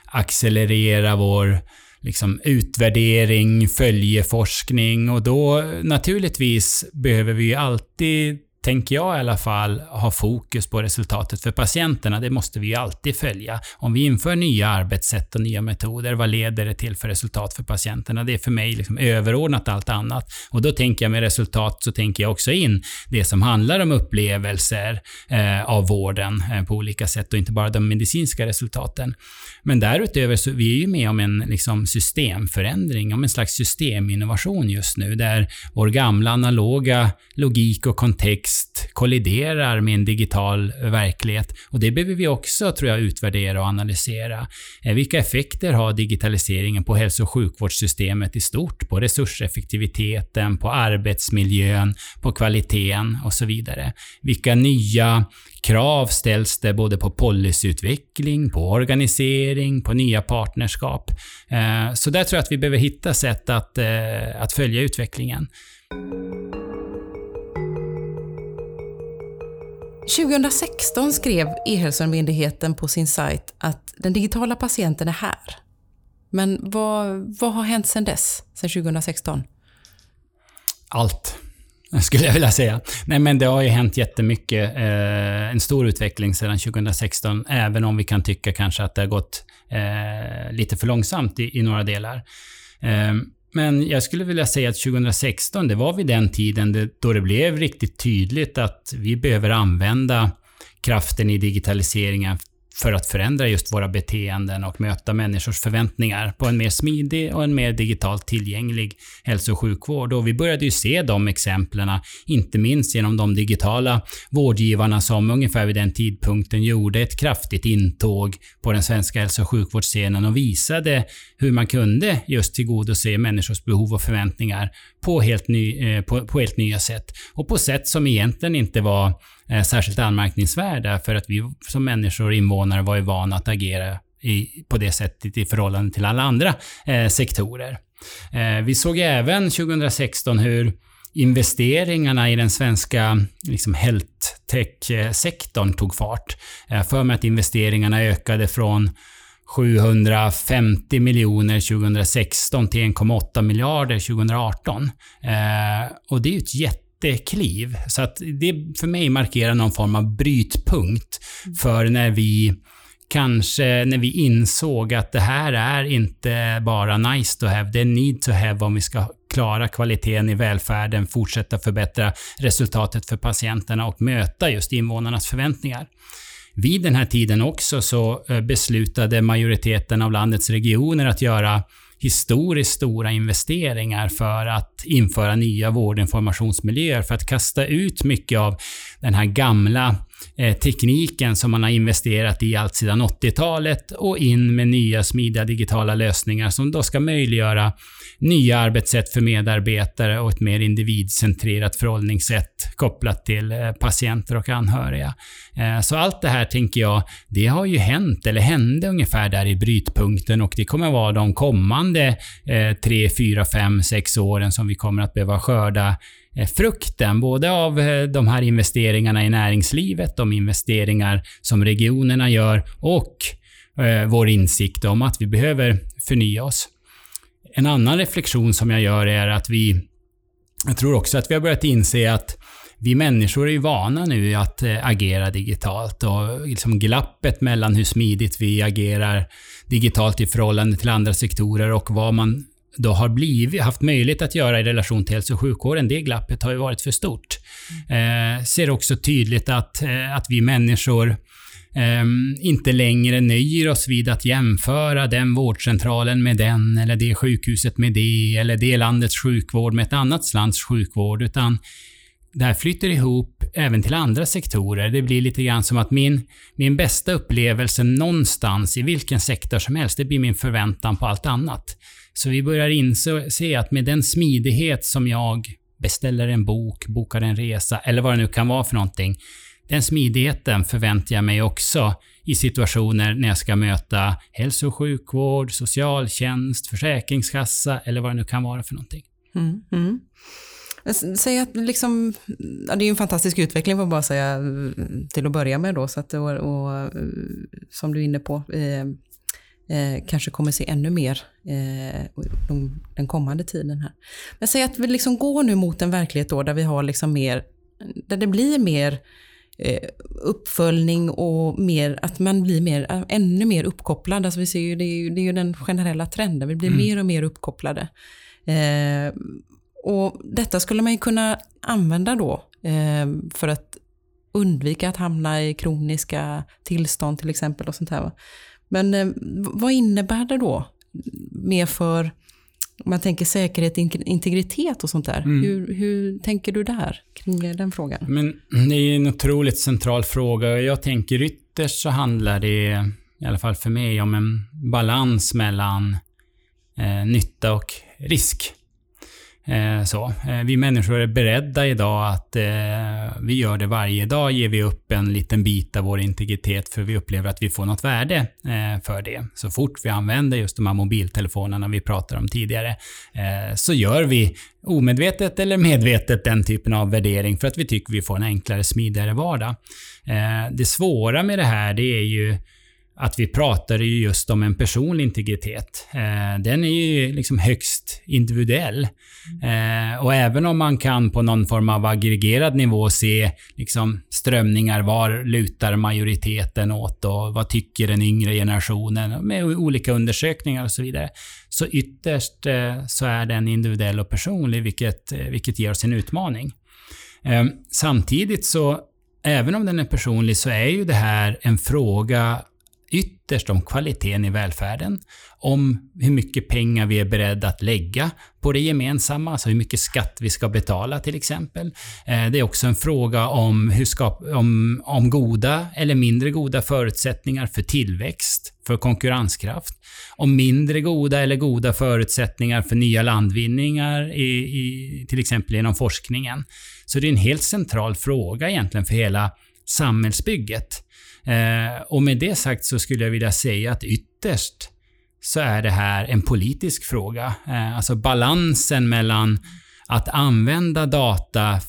accelerera vår liksom utvärdering, följeforskning. Och då naturligtvis behöver vi alltid tänker jag i alla fall, ha fokus på resultatet för patienterna. Det måste vi ju alltid följa. Om vi inför nya arbetssätt och nya metoder, vad leder det till för resultat för patienterna? Det är för mig liksom överordnat allt annat. Och då tänker jag med resultat så tänker jag också in det som handlar om upplevelser eh, av vården eh, på olika sätt och inte bara de medicinska resultaten. Men därutöver så vi är ju med om en liksom, systemförändring, om en slags systeminnovation just nu, där vår gamla analoga logik och kontext kolliderar med en digital verklighet. Och det behöver vi också, tror jag, utvärdera och analysera. Eh, vilka effekter har digitaliseringen på hälso och sjukvårdssystemet i stort? På resurseffektiviteten, på arbetsmiljön, på kvaliteten och så vidare. Vilka nya krav ställs det både på policyutveckling, på organisering, på nya partnerskap. Eh, så där tror jag att vi behöver hitta sätt att, eh, att följa utvecklingen. 2016 skrev E-hälsomyndigheten på sin sajt att den digitala patienten är här. Men vad, vad har hänt sedan dess, sedan 2016? Allt. skulle jag vilja säga. Nej, men det har ju hänt jättemycket. Eh, en stor utveckling sedan 2016, även om vi kan tycka kanske att det har gått eh, lite för långsamt i, i några delar. Eh, men jag skulle vilja säga att 2016, det var vid den tiden det, då det blev riktigt tydligt att vi behöver använda kraften i digitaliseringen för att förändra just våra beteenden och möta människors förväntningar på en mer smidig och en mer digitalt tillgänglig hälso och sjukvård. Och vi började ju se de exemplen, inte minst genom de digitala vårdgivarna som ungefär vid den tidpunkten gjorde ett kraftigt intåg på den svenska hälso och sjukvårdsscenen och visade hur man kunde just tillgodose människors behov och förväntningar på helt, ny, eh, på, på helt nya sätt. Och på sätt som egentligen inte var eh, särskilt anmärkningsvärda för att vi som människor, och invånare, var ju vana att agera i, på det sättet i förhållande till alla andra eh, sektorer. Eh, vi såg även 2016 hur investeringarna i den svenska liksom, health tech-sektorn eh, tog fart. Eh, för mig att investeringarna ökade från 750 miljoner 2016 till 1,8 miljarder 2018. Eh, och det är ju ett jättekliv. Så att det för mig markerar någon form av brytpunkt för när vi kanske när vi insåg att det här är inte bara nice to have, det är need to have om vi ska klara kvaliteten i välfärden, fortsätta förbättra resultatet för patienterna och möta just invånarnas förväntningar. Vid den här tiden också så eh, beslutade majoriteten av landets regioner att göra historiskt stora investeringar för att införa nya vårdinformationsmiljöer, för att kasta ut mycket av den här gamla Eh, tekniken som man har investerat i allt sedan 80-talet och in med nya smidiga digitala lösningar som då ska möjliggöra nya arbetssätt för medarbetare och ett mer individcentrerat förhållningssätt kopplat till eh, patienter och anhöriga. Eh, så allt det här tänker jag, det har ju hänt, eller hände ungefär där i brytpunkten och det kommer vara de kommande 3, 4, 5, 6 åren som vi kommer att behöva skörda Eh, frukten både av eh, de här investeringarna i näringslivet, de investeringar som regionerna gör och eh, vår insikt om att vi behöver förnya oss. En annan reflektion som jag gör är att vi, jag tror också att vi har börjat inse att vi människor är ju vana nu att agera digitalt och liksom glappet mellan hur smidigt vi agerar digitalt i förhållande till andra sektorer och vad man då har blivit, haft möjlighet att göra i relation till hälso och sjukvården, det glappet har ju varit för stort. Eh, ser också tydligt att, eh, att vi människor eh, inte längre nöjer oss vid att jämföra den vårdcentralen med den, eller det sjukhuset med det, eller det landets sjukvård med ett annat lands sjukvård, utan det här flyter ihop även till andra sektorer. Det blir lite grann som att min, min bästa upplevelse någonstans i vilken sektor som helst, det blir min förväntan på allt annat. Så vi börjar inse att med den smidighet som jag beställer en bok, bokar en resa eller vad det nu kan vara för någonting. Den smidigheten förväntar jag mig också i situationer när jag ska möta hälso och sjukvård, socialtjänst, försäkringskassa eller vad det nu kan vara för någonting. Mm, mm. Säg att liksom, ja, det är en fantastisk utveckling får man bara säga mm, till att börja med då. Så att, och, och mm, som du är inne på, eh, eh, kanske kommer se ännu mer eh, de, den kommande tiden här. Men säg att vi liksom går nu mot en verklighet då där vi har liksom mer, där det blir mer eh, uppföljning och mer, att man blir mer, ännu mer uppkopplad. Alltså vi ser ju, det, är ju, det är ju den generella trenden, vi blir mm. mer och mer uppkopplade. Eh, och detta skulle man ju kunna använda då eh, för att undvika att hamna i kroniska tillstånd till exempel. och sånt här. Men eh, vad innebär det då? Mer för, om man tänker säkerhet, integritet och sånt där. Mm. Hur, hur tänker du där, kring den frågan? Men det är en otroligt central fråga. Jag tänker ytterst så handlar det, i alla fall för mig, om en balans mellan eh, nytta och risk. Eh, så. Eh, vi människor är beredda idag att eh, vi gör det varje dag, ger vi upp en liten bit av vår integritet för vi upplever att vi får något värde eh, för det. Så fort vi använder just de här mobiltelefonerna vi pratade om tidigare, eh, så gör vi omedvetet eller medvetet den typen av värdering för att vi tycker vi får en enklare, smidigare vardag. Eh, det svåra med det här, det är ju att vi pratar ju just om en personlig integritet. Eh, den är ju liksom högst individuell. Eh, och även om man kan på någon form av aggregerad nivå se liksom strömningar, var lutar majoriteten åt och vad tycker den yngre generationen med olika undersökningar och så vidare. Så ytterst eh, så är den individuell och personlig, vilket, eh, vilket ger oss en utmaning. Eh, samtidigt så, även om den är personlig, så är ju det här en fråga ytterst om kvaliteten i välfärden, om hur mycket pengar vi är beredda att lägga på det gemensamma, alltså hur mycket skatt vi ska betala till exempel. Eh, det är också en fråga om, hur skap, om, om goda eller mindre goda förutsättningar för tillväxt, för konkurrenskraft, om mindre goda eller goda förutsättningar för nya landvinningar, i, i, till exempel inom forskningen. Så det är en helt central fråga egentligen för hela samhällsbygget. Eh, och med det sagt så skulle jag vilja säga att ytterst så är det här en politisk fråga. Eh, alltså balansen mellan att använda data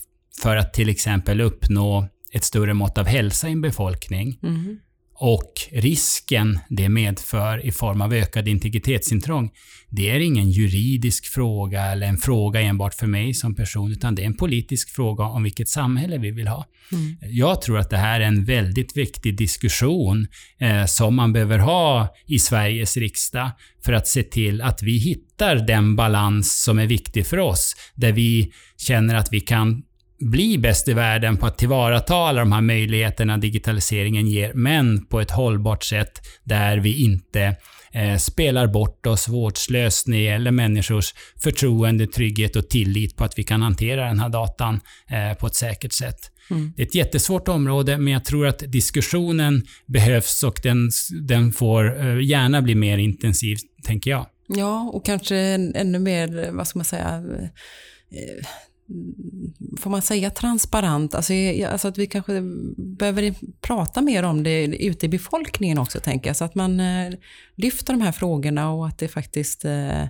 för att till exempel uppnå ett större mått av hälsa i en befolkning mm och risken det medför i form av ökad integritetsintrång, det är ingen juridisk fråga eller en fråga enbart för mig som person, utan det är en politisk fråga om vilket samhälle vi vill ha. Mm. Jag tror att det här är en väldigt viktig diskussion eh, som man behöver ha i Sveriges riksdag för att se till att vi hittar den balans som är viktig för oss, där vi känner att vi kan bli bäst i världen på att tillvarata alla de här möjligheterna digitaliseringen ger, men på ett hållbart sätt där vi inte eh, spelar bort oss vårdslöst när det gäller människors förtroende, trygghet och tillit på att vi kan hantera den här datan eh, på ett säkert sätt. Mm. Det är ett jättesvårt område, men jag tror att diskussionen behövs och den, den får eh, gärna bli mer intensiv, tänker jag. Ja, och kanske ännu mer, vad ska man säga, får man säga transparent? Alltså, alltså, att vi kanske behöver prata mer om det ute i befolkningen också, tänker jag. Så att man eh, lyfter de här frågorna och att det faktiskt eh,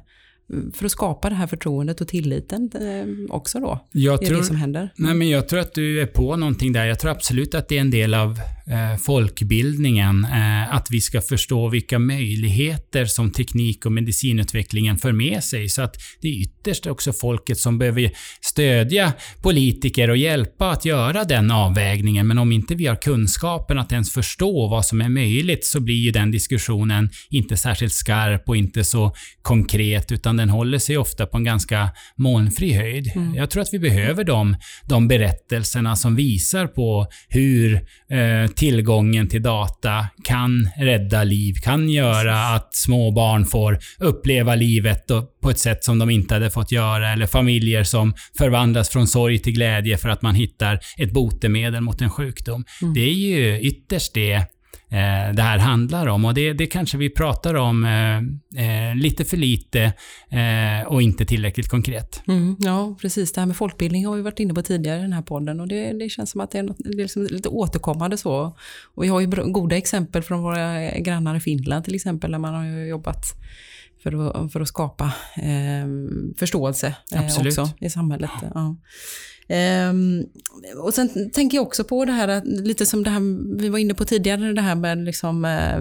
för att skapa det här förtroendet och tilliten eh, också då? Jag tror, det som händer. Nej, men jag tror att du är på någonting där. Jag tror absolut att det är en del av eh, folkbildningen. Eh, att vi ska förstå vilka möjligheter som teknik och medicinutvecklingen för med sig. Så att det är ytterst också folket som behöver stödja politiker och hjälpa att göra den avvägningen. Men om inte vi har kunskapen att ens förstå vad som är möjligt så blir ju den diskussionen inte särskilt skarp och inte så konkret utan den håller sig ofta på en ganska molnfri höjd. Mm. Jag tror att vi behöver de, de berättelserna som visar på hur eh, tillgången till data kan rädda liv, kan göra att små barn får uppleva livet på ett sätt som de inte hade fått göra, eller familjer som förvandlas från sorg till glädje för att man hittar ett botemedel mot en sjukdom. Mm. Det är ju ytterst det eh, det här handlar om. Och det, det kanske vi pratar om eh, eh, lite för lite eh, och inte tillräckligt konkret. Mm, ja, precis. Det här med folkbildning har vi varit inne på tidigare i den här podden och det, det känns som att det är, något, det är liksom lite återkommande så. Och vi har ju goda exempel från våra grannar i Finland till exempel, där man har jobbat för att, för att skapa eh, förståelse eh, också i samhället. Ja. Um, och sen tänker jag också på det här, lite som det här vi var inne på tidigare, det här med liksom, eh,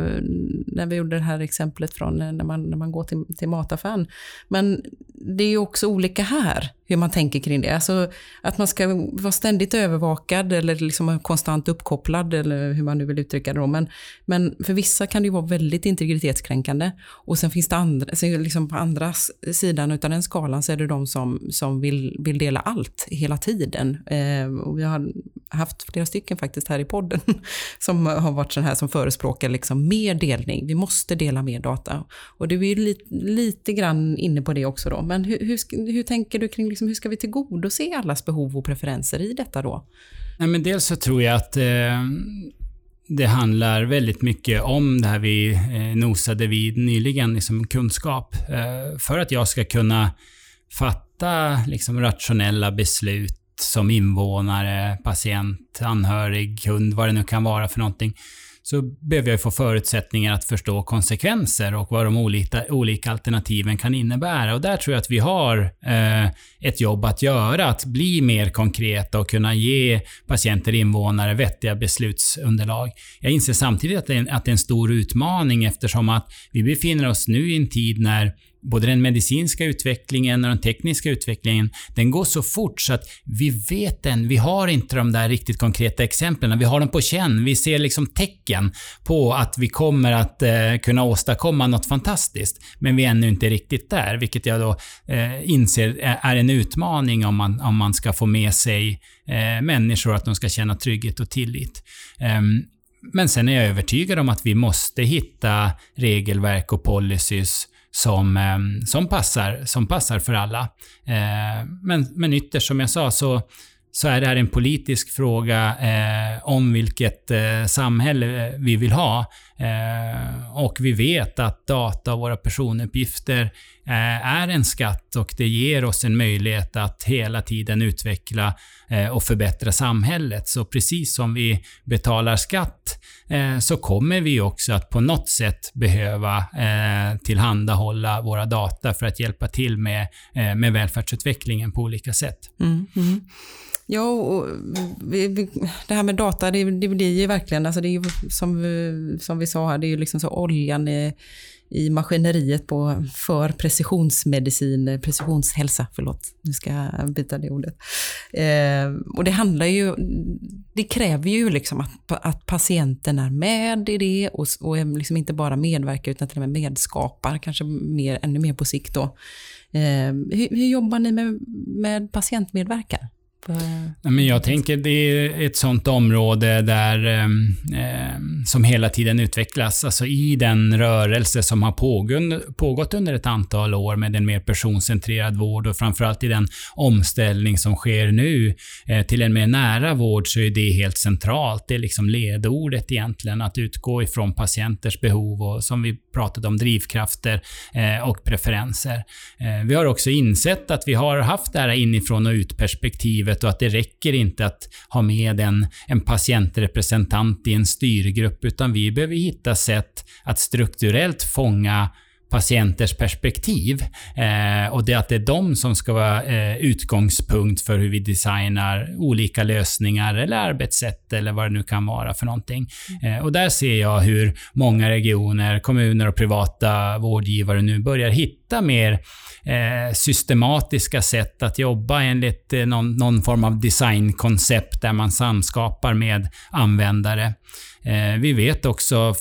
när vi gjorde det här exemplet från när man, när man går till, till mataffären. Men det är ju också olika här, hur man tänker kring det. Alltså att man ska vara ständigt övervakad eller liksom konstant uppkopplad, eller hur man nu vill uttrycka det då. Men, men för vissa kan det ju vara väldigt integritetskränkande. Och sen finns det andra, sen liksom på andra sidan av den skalan så är det de som, som vill, vill dela allt hela tiden. Eh, och vi har haft flera stycken faktiskt här i podden som har varit sådana här som förespråkar liksom mer delning. Vi måste dela mer data. Och du är ju lite, lite grann inne på det också då. Men hur, hur, hur tänker du kring liksom, Liksom, hur ska vi tillgodose allas behov och preferenser i detta då? Nej, men dels så tror jag att eh, det handlar väldigt mycket om det här vi eh, nosade vid nyligen, liksom kunskap. Eh, för att jag ska kunna fatta liksom, rationella beslut som invånare, patient, anhörig, kund, vad det nu kan vara för någonting, så behöver jag få förutsättningar att förstå konsekvenser och vad de olika, olika alternativen kan innebära. Och där tror jag att vi har eh, ett jobb att göra, att bli mer konkreta och kunna ge patienter och invånare vettiga beslutsunderlag. Jag inser samtidigt att det, är, att det är en stor utmaning eftersom att vi befinner oss nu i en tid när både den medicinska utvecklingen och den tekniska utvecklingen, den går så fort så att vi vet den, vi har inte de där riktigt konkreta exemplen. Vi har dem på känn. Vi ser liksom tecken på att vi kommer att eh, kunna åstadkomma något fantastiskt. Men vi är ännu inte riktigt där, vilket jag då eh, inser är en utmaning om man, om man ska få med sig eh, människor, att de ska känna trygghet och tillit. Um, men sen är jag övertygad om att vi måste hitta regelverk och policies som, ehm, som, passar, som passar för alla. Ehm, men, men ytterst, som jag sa, så så är det här en politisk fråga eh, om vilket eh, samhälle vi vill ha. Eh, och vi vet att data och våra personuppgifter eh, är en skatt och det ger oss en möjlighet att hela tiden utveckla eh, och förbättra samhället. Så precis som vi betalar skatt eh, så kommer vi också att på något sätt behöva eh, tillhandahålla våra data för att hjälpa till med, eh, med välfärdsutvecklingen på olika sätt. Mm, mm. Ja, och vi, vi, det här med data, det, det blir ju verkligen, alltså det är ju som, som vi sa här, det är ju liksom så oljan i, i maskineriet på, för precisionsmedicin, precisionshälsa, förlåt, nu ska jag byta det ordet. Eh, och det handlar ju, det kräver ju liksom att, att patienten är med i det och, och liksom inte bara medverkar utan till och med medskapar, kanske mer, ännu mer på sikt då. Eh, hur, hur jobbar ni med, med patientmedverkan? Eh, men jag tänker det är ett sånt område där, eh, som hela tiden utvecklas. Alltså i den rörelse som har pågått under ett antal år med en mer personcentrerad vård och framförallt i den omställning som sker nu eh, till en mer nära vård så är det helt centralt. Det är liksom ledordet egentligen, att utgå ifrån patienters behov och som vi pratade om, drivkrafter eh, och preferenser. Eh, vi har också insett att vi har haft det här inifrån och ut-perspektivet livet och att det räcker inte att ha med en, en patientrepresentant i en styrgrupp, utan vi behöver hitta sätt att strukturellt fånga patienters perspektiv. Eh, och det att det är de som ska vara eh, utgångspunkt för hur vi designar olika lösningar eller arbetssätt eller vad det nu kan vara för någonting. Eh, och där ser jag hur många regioner, kommuner och privata vårdgivare nu börjar hitta mer eh, systematiska sätt att jobba enligt eh, någon, någon form av designkoncept där man samskapar med användare. Eh, vi vet också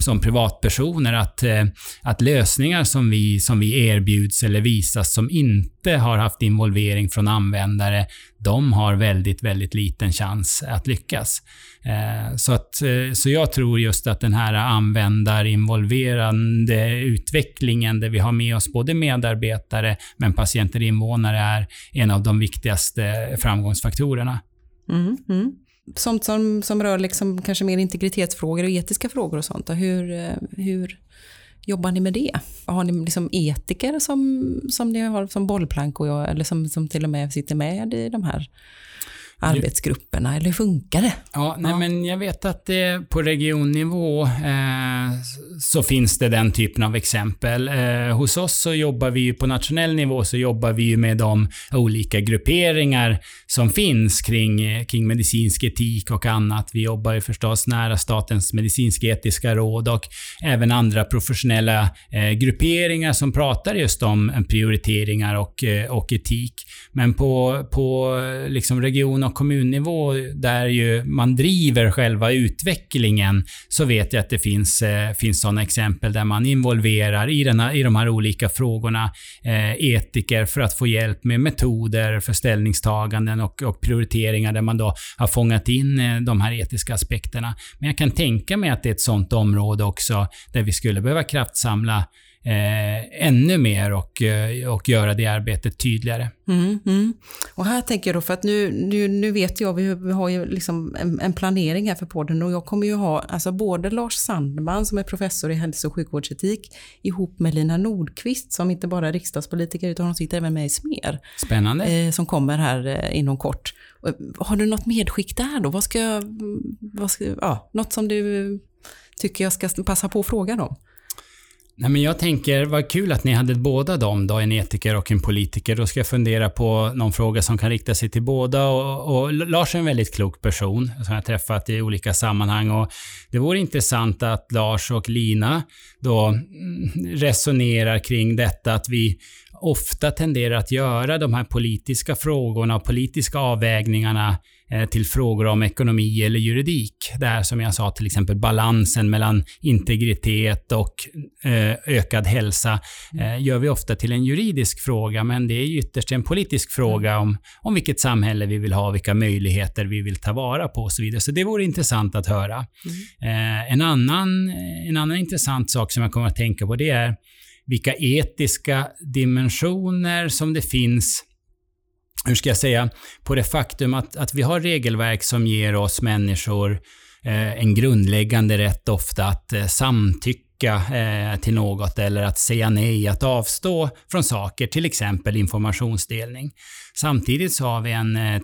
som privatpersoner att, eh, att lösningar som vi, som vi erbjuds eller visas som inte har haft involvering från användare, de har väldigt, väldigt liten chans att lyckas. Eh, så, att, så jag tror just att den här användarinvolverande utvecklingen, där vi har med oss både medarbetare men patienter och invånare, är en av de viktigaste framgångsfaktorerna. Mm, mm sånt som, som rör liksom kanske mer integritetsfrågor och etiska frågor och sånt. Hur, eh, hur jobbar ni med det? Har ni liksom etiker som, som ni har som bollplank och jag, eller som, som till och med sitter med i de här arbetsgrupperna, eller hur funkar det? Ja, nej, ja. men jag vet att det på regionnivå eh, så finns det den typen av exempel. Eh, hos oss så jobbar vi på nationell nivå så jobbar vi med de olika grupperingar som finns kring, kring medicinsk etik och annat. Vi jobbar ju förstås nära Statens medicinsk-etiska råd och även andra professionella eh, grupperingar som pratar just om prioriteringar och, eh, och etik. Men på, på liksom region och kommunnivå, där ju man driver själva utvecklingen, så vet jag att det finns, eh, finns sådana exempel där man involverar i, den här, i de här olika frågorna eh, etiker för att få hjälp med metoder för ställningstaganden och, och prioriteringar där man då har fångat in eh, de här etiska aspekterna. Men jag kan tänka mig att det är ett sådant område också där vi skulle behöva kraftsamla eh, ännu mer och, eh, och göra det arbetet tydligare. Mm, mm. Och här tänker jag då, för att nu, nu, nu vet jag, vi, vi har ju liksom en, en, planering här för podden och jag kommer ju ha alltså både Lars Sandman som är professor i hälso och sjukvårdsetik ihop med Lina Nordqvist som inte bara är riksdagspolitiker utan hon sitter även med i SMER. Spännande. Eh, som kommer här eh, inom kort. Har du något medskick där då? Vad ska, vad ska, ja, något som du tycker jag ska passa på att fråga om? Nej, men jag tänker, vad kul att ni hade båda dem då, en etiker och en politiker. Då ska jag fundera på någon fråga som kan rikta sig till båda. Och, och Lars är en väldigt klok person som jag träffat i olika sammanhang. Och det vore intressant att Lars och Lina då mm, resonerar kring detta att vi ofta tenderar att göra de här politiska frågorna och politiska avvägningarna till frågor om ekonomi eller juridik. Det här som jag sa, till exempel balansen mellan integritet och eh, ökad hälsa eh, gör vi ofta till en juridisk fråga, men det är ytterst en politisk fråga om, om vilket samhälle vi vill ha, vilka möjligheter vi vill ta vara på och så vidare. Så det vore intressant att höra. Mm. En, annan, en annan intressant sak som jag kommer att tänka på, det är vilka etiska dimensioner som det finns hur ska jag säga, på det faktum att, att vi har regelverk som ger oss människor eh, en grundläggande rätt ofta att eh, samtycka eh, till något eller att säga nej, att avstå från saker, till exempel informationsdelning. Samtidigt så har vi en eh,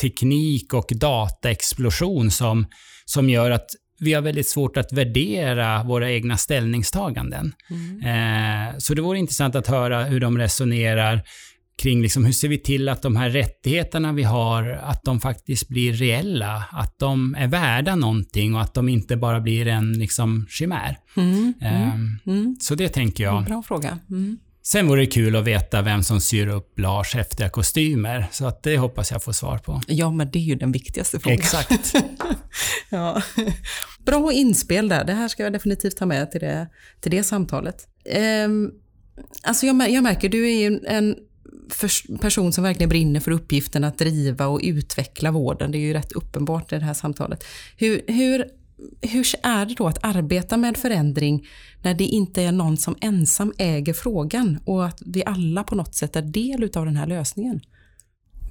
teknik och dataexplosion som, som gör att vi har väldigt svårt att värdera våra egna ställningstaganden. Mm. Eh, så det vore intressant att höra hur de resonerar kring liksom, hur ser vi till att de här rättigheterna vi har, att de faktiskt blir reella, att de är värda någonting och att de inte bara blir en liksom, chimär. Mm, eh, mm, så det tänker jag. Bra fråga. Mm. Sen vore det kul att veta vem som syr upp Lars häftiga kostymer. Så att det hoppas jag får svar på. Ja, men det är ju den viktigaste frågan. Exakt. ja. Bra inspel där. Det här ska jag definitivt ta med till det, till det samtalet. Um, alltså jag, jag märker, du är ju en person som verkligen brinner för uppgiften att driva och utveckla vården. Det är ju rätt uppenbart i det här samtalet. Hur, hur hur är det då att arbeta med förändring när det inte är någon som ensam äger frågan och att vi alla på något sätt är del av den här lösningen?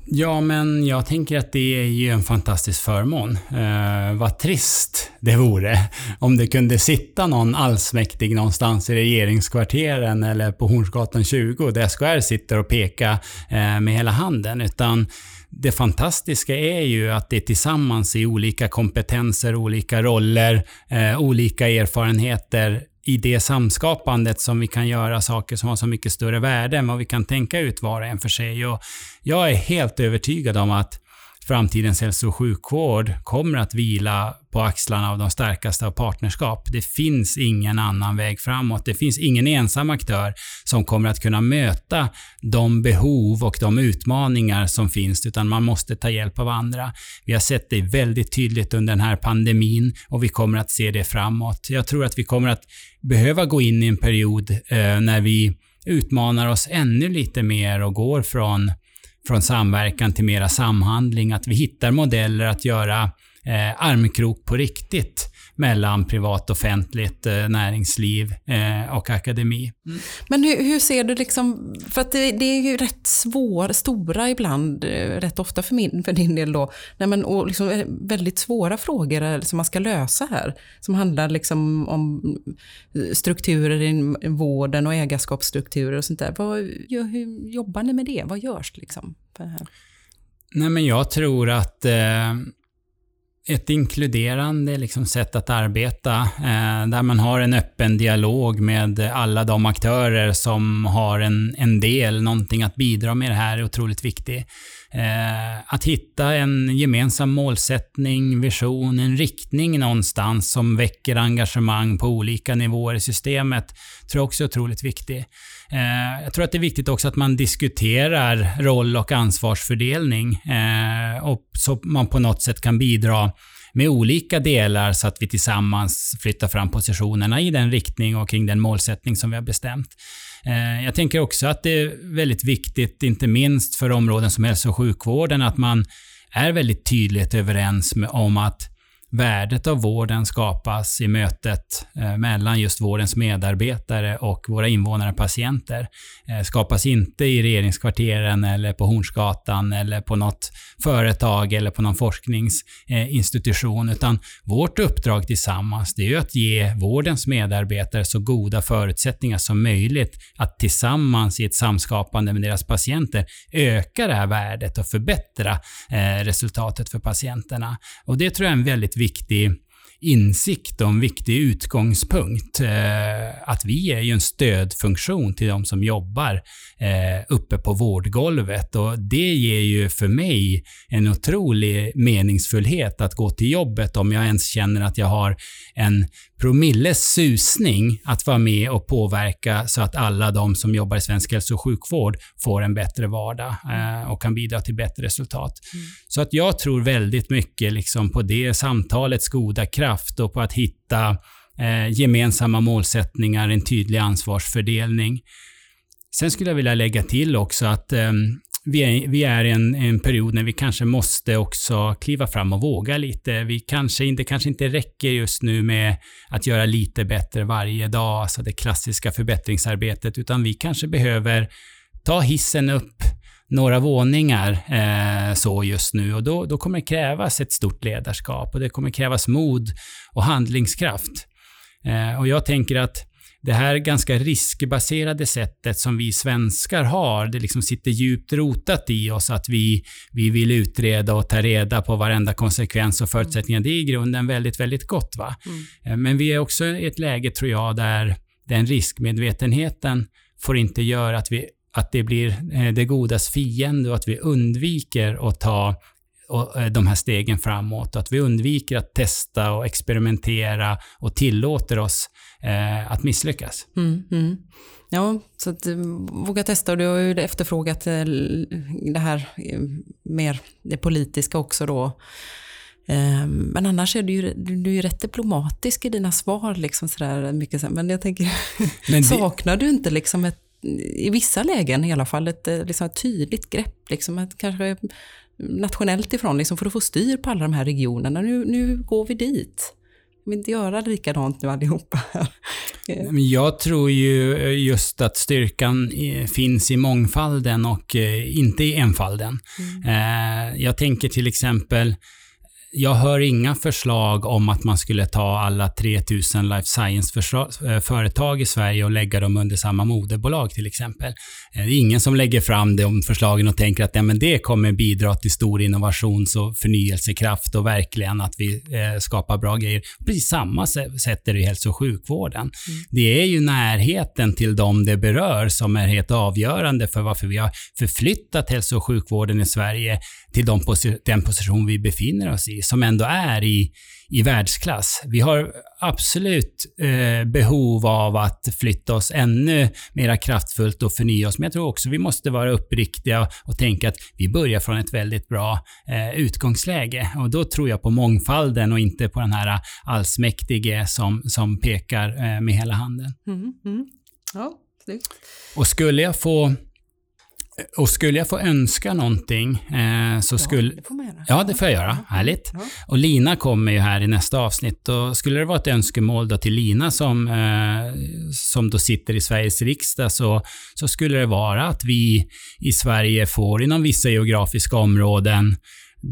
Ja, men jag tänker att det är ju en fantastisk förmån. Eh, vad trist det vore om det kunde sitta någon allsmäktig någonstans i regeringskvarteren eller på Hornsgatan 20 där SKR sitter och pekar eh, med hela handen. Utan det fantastiska är ju att det tillsammans i olika kompetenser, olika roller, eh, olika erfarenheter i det samskapandet som vi kan göra saker som har så mycket större värde än vad vi kan tänka ut var och en för sig. Och jag är helt övertygad om att framtidens hälso och sjukvård kommer att vila på axlarna av de starkaste av partnerskap. Det finns ingen annan väg framåt. Det finns ingen ensam aktör som kommer att kunna möta de behov och de utmaningar som finns, utan man måste ta hjälp av andra. Vi har sett det väldigt tydligt under den här pandemin och vi kommer att se det framåt. Jag tror att vi kommer att behöva gå in i en period eh, när vi utmanar oss ännu lite mer och går från från samverkan till mera samhandling, att vi hittar modeller att göra eh, armkrok på riktigt mellan privat och offentligt eh, näringsliv eh, och akademi. Mm. Men hur, hur, ser du liksom, för att det, det, är ju rätt svåra, stora ibland, eh, rätt ofta för, min, för din del då, nej men, och liksom väldigt svåra frågor som man ska lösa här. Som handlar liksom om strukturer i vården och ägarskapsstrukturer och sånt där. Vad, hur jobbar ni med det? Vad görs liksom? För det här? Nej men jag tror att eh, ett inkluderande liksom sätt att arbeta eh, där man har en öppen dialog med alla de aktörer som har en, en del, någonting att bidra med det här är otroligt viktigt. Eh, att hitta en gemensam målsättning, vision, en riktning någonstans som väcker engagemang på olika nivåer i systemet tror jag också är otroligt viktigt. Eh, jag tror att det är viktigt också att man diskuterar roll och ansvarsfördelning eh, och så man på något sätt kan bidra med olika delar så att vi tillsammans flyttar fram positionerna i den riktning och kring den målsättning som vi har bestämt. Eh, jag tänker också att det är väldigt viktigt, inte minst för områden som hälso och sjukvården, att man är väldigt tydligt överens om att värdet av vården skapas i mötet eh, mellan just vårdens medarbetare och våra invånare och patienter. Eh, skapas inte i regeringskvarteren eller på Hornsgatan eller på något företag eller på någon forskningsinstitution, utan vårt uppdrag tillsammans det är ju att ge vårdens medarbetare så goda förutsättningar som möjligt att tillsammans i ett samskapande med deras patienter öka det här värdet och förbättra eh, resultatet för patienterna. Och det tror jag är en väldigt viktig insikt och en viktig utgångspunkt. Eh, att vi är ju en stödfunktion till de som jobbar eh, uppe på vårdgolvet och det ger ju för mig en otrolig meningsfullhet att gå till jobbet om jag ens känner att jag har en promilles susning att vara med och påverka så att alla de som jobbar i svensk hälso och sjukvård får en bättre vardag eh, och kan bidra till bättre resultat. Mm. Så att jag tror väldigt mycket liksom på det samtalets goda kraft och på att hitta eh, gemensamma målsättningar, en tydlig ansvarsfördelning. Sen skulle jag vilja lägga till också att eh, vi är, vi är i en, en, period när vi kanske måste också kliva fram och våga lite. Vi kanske, det kanske inte räcker just nu med att göra lite bättre varje dag, alltså det klassiska förbättringsarbetet, utan vi kanske behöver ta hissen upp några våningar eh, så just nu och då, då kommer det krävas ett stort ledarskap och det kommer krävas mod och handlingskraft. Eh, och jag tänker att det här ganska riskbaserade sättet som vi svenskar har, det liksom sitter djupt rotat i oss att vi, vi vill utreda och ta reda på varenda konsekvens och förutsättningar. Det är i grunden väldigt, väldigt gott. Va? Mm. Eh, men vi är också i ett läge, tror jag, där den riskmedvetenheten får inte göra att, vi, att det blir eh, det godas fiende och att vi undviker att ta och, eh, de här stegen framåt. Att vi undviker att testa och experimentera och tillåter oss eh, att misslyckas. Mm, mm. Ja, så att eh, våga testa och du har ju efterfrågat eh, det här mer det politiska också då. Men annars är du ju, du är ju rätt diplomatisk i dina svar. Liksom sådär, mycket, men jag tänker, men det... saknar du inte liksom ett, i vissa lägen i alla fall ett, liksom ett tydligt grepp? Liksom ett, kanske nationellt ifrån liksom för att få styr på alla de här regionerna. Nu, nu går vi dit. Vi inte göra likadant nu allihopa. Jag tror ju just att styrkan finns i mångfalden och eh, inte i enfalden. Mm. Eh, jag tänker till exempel jag hör inga förslag om att man skulle ta alla 3000 life science-företag eh, i Sverige och lägga dem under samma moderbolag till exempel. Eh, det är ingen som lägger fram de förslagen och tänker att ja, men det kommer bidra till stor innovations och förnyelsekraft och verkligen att vi eh, skapar bra grejer. Precis samma sätt är det i hälso och sjukvården. Mm. Det är ju närheten till dem det berör som är helt avgörande för varför vi har förflyttat hälso och sjukvården i Sverige till de posi den position vi befinner oss i, som ändå är i, i världsklass. Vi har absolut eh, behov av att flytta oss ännu mer kraftfullt och förnya oss, men jag tror också vi måste vara uppriktiga och tänka att vi börjar från ett väldigt bra eh, utgångsläge. Och då tror jag på mångfalden och inte på den här allsmäktige som, som pekar eh, med hela handen. Mm, mm. Ja, Och skulle jag få och skulle jag få önska någonting eh, så skulle... Ja, det får man göra. Ja, det får jag göra. Härligt. Ja. Och Lina kommer ju här i nästa avsnitt. Och skulle det vara ett önskemål då till Lina som, eh, som då sitter i Sveriges riksdag så, så skulle det vara att vi i Sverige får inom vissa geografiska områden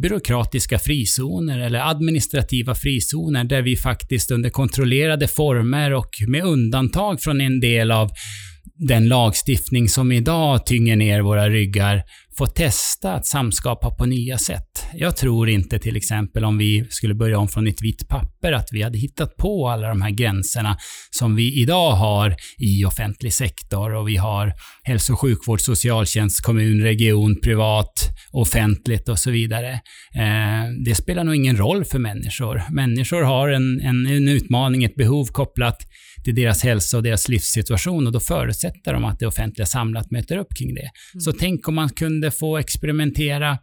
byråkratiska frizoner eller administrativa frizoner där vi faktiskt under kontrollerade former och med undantag från en del av den lagstiftning som idag tynger ner våra ryggar få testa att samskapa på nya sätt. Jag tror inte till exempel om vi skulle börja om från ett vitt papper att vi hade hittat på alla de här gränserna som vi idag har i offentlig sektor och vi har hälso och sjukvård, socialtjänst, kommun, region, privat, offentligt och så vidare. Eh, det spelar nog ingen roll för människor. Människor har en, en, en utmaning, ett behov kopplat till deras hälsa och deras livssituation och då förutsätter de att det offentliga samlat möter upp kring det. Mm. Så tänk om man kunde få experimentera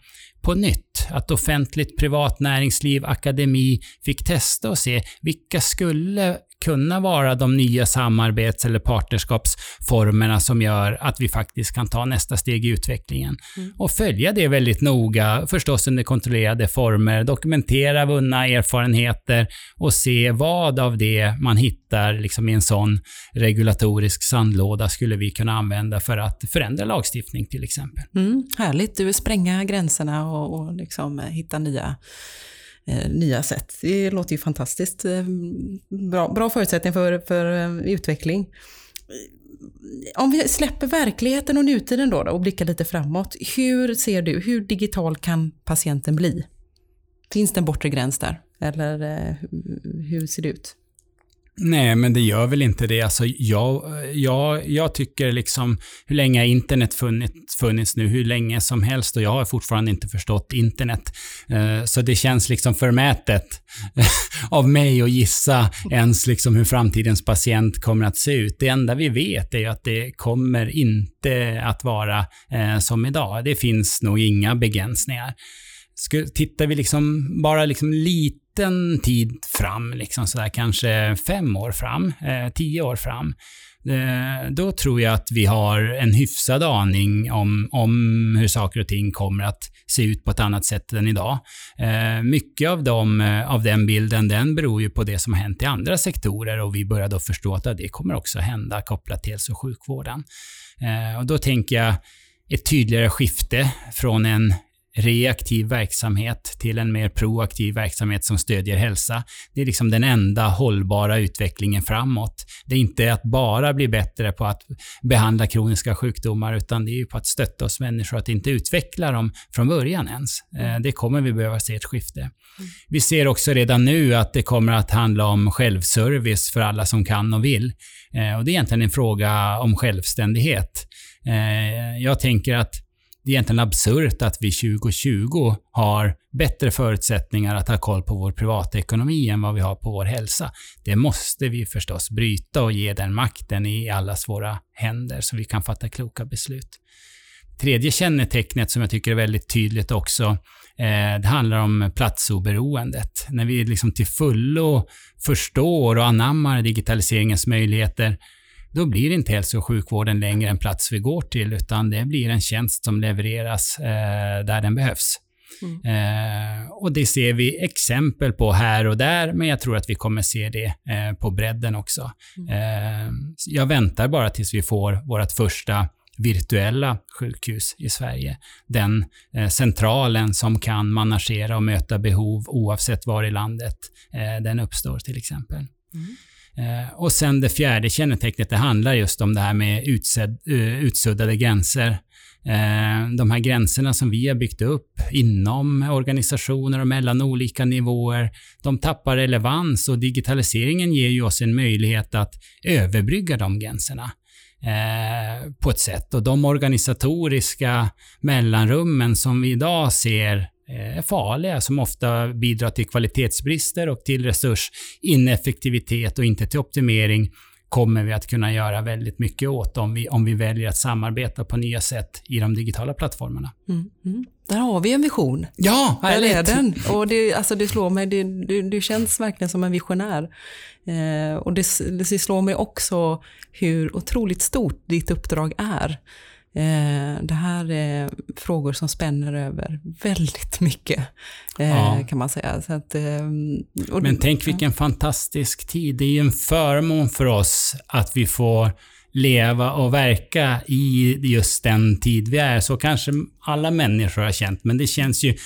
på nytt. Att offentligt, privat näringsliv, akademi fick testa och se vilka skulle kunna vara de nya samarbets eller partnerskapsformerna som gör att vi faktiskt kan ta nästa steg i utvecklingen. Mm. Och följa det väldigt noga, förstås under kontrollerade former, dokumentera vunna erfarenheter och se vad av det man hittar liksom i en sån regulatorisk sandlåda skulle vi kunna använda för att förändra lagstiftning till exempel. Mm, härligt, du vill spränga gränserna och, och liksom eh, hitta nya eh, nya sätt. Det låter ju fantastiskt. Eh, bra, bra förutsättningar för, för eh, utveckling. Om vi släpper verkligheten och nutiden då, då och blickar lite framåt. Hur ser du, hur digital kan patienten bli? Finns det en bortre gräns där? Eller hur ser det ut? Nej, men det gör väl inte det. Alltså, jag, jag, jag tycker liksom, hur länge har internet funnits, funnits nu? Hur länge som helst och jag har fortfarande inte förstått internet. Uh, så det känns liksom förmätet av mig att gissa ens liksom hur framtidens patient kommer att se ut. Det enda vi vet är ju att det kommer inte att vara uh, som idag. Det finns nog inga begränsningar. Ska, tittar vi liksom bara liksom liten tid fram, liksom sådär kanske fem år fram, eh, tio år fram, eh, då tror jag att vi har en hyfsad aning om, om hur saker och ting kommer att se ut på ett annat sätt än idag. Eh, mycket av, dem, eh, av den bilden den beror ju på det som har hänt i andra sektorer och vi börjar då förstå att det kommer också hända kopplat till hälso och sjukvården. Eh, och då tänker jag ett tydligare skifte från en reaktiv verksamhet till en mer proaktiv verksamhet som stödjer hälsa. Det är liksom den enda hållbara utvecklingen framåt. Det är inte att bara bli bättre på att behandla kroniska sjukdomar, utan det är ju på att stötta oss människor att inte utveckla dem från början ens. Eh, det kommer vi behöva se ett skifte. Vi ser också redan nu att det kommer att handla om självservice för alla som kan och vill. Eh, och det är egentligen en fråga om självständighet. Eh, jag tänker att det är egentligen absurt att vi 2020 har bättre förutsättningar att ha koll på vår privatekonomi än vad vi har på vår hälsa. Det måste vi förstås bryta och ge den makten i allas våra händer så vi kan fatta kloka beslut. Tredje kännetecknet som jag tycker är väldigt tydligt också, eh, det handlar om platsoberoendet. När vi liksom till fullo förstår och anammar digitaliseringens möjligheter då blir inte hälso och sjukvården längre en plats vi går till, utan det blir en tjänst som levereras eh, där den behövs. Mm. Eh, och det ser vi exempel på här och där, men jag tror att vi kommer se det eh, på bredden också. Mm. Eh, jag väntar bara tills vi får vårt första virtuella sjukhus i Sverige. Den eh, centralen som kan managera och möta behov oavsett var i landet eh, den uppstår till exempel. Mm. Eh, och sen det fjärde kännetecknet, det handlar just om det här med utsedd, uh, utsuddade gränser. Eh, de här gränserna som vi har byggt upp inom organisationer och mellan olika nivåer, de tappar relevans och digitaliseringen ger ju oss en möjlighet att överbrygga de gränserna eh, på ett sätt. Och de organisatoriska mellanrummen som vi idag ser är farliga, som ofta bidrar till kvalitetsbrister och till resursineffektivitet och inte till optimering, kommer vi att kunna göra väldigt mycket åt om vi, om vi väljer att samarbeta på nya sätt i de digitala plattformarna. Mm, mm. Där har vi en vision. Ja, Där är den. Och det, alltså det slår mig, det, det, det känns verkligen som en visionär. Eh, och det, det slår mig också hur otroligt stort ditt uppdrag är. Eh, det här är frågor som spänner över väldigt mycket, eh, ja. kan man säga. Att, eh, Men tänk vilken fantastisk tid. Det är ju en förmån för oss att vi får leva och verka i just den tid vi är. Så kanske alla människor har känt, men det känns ju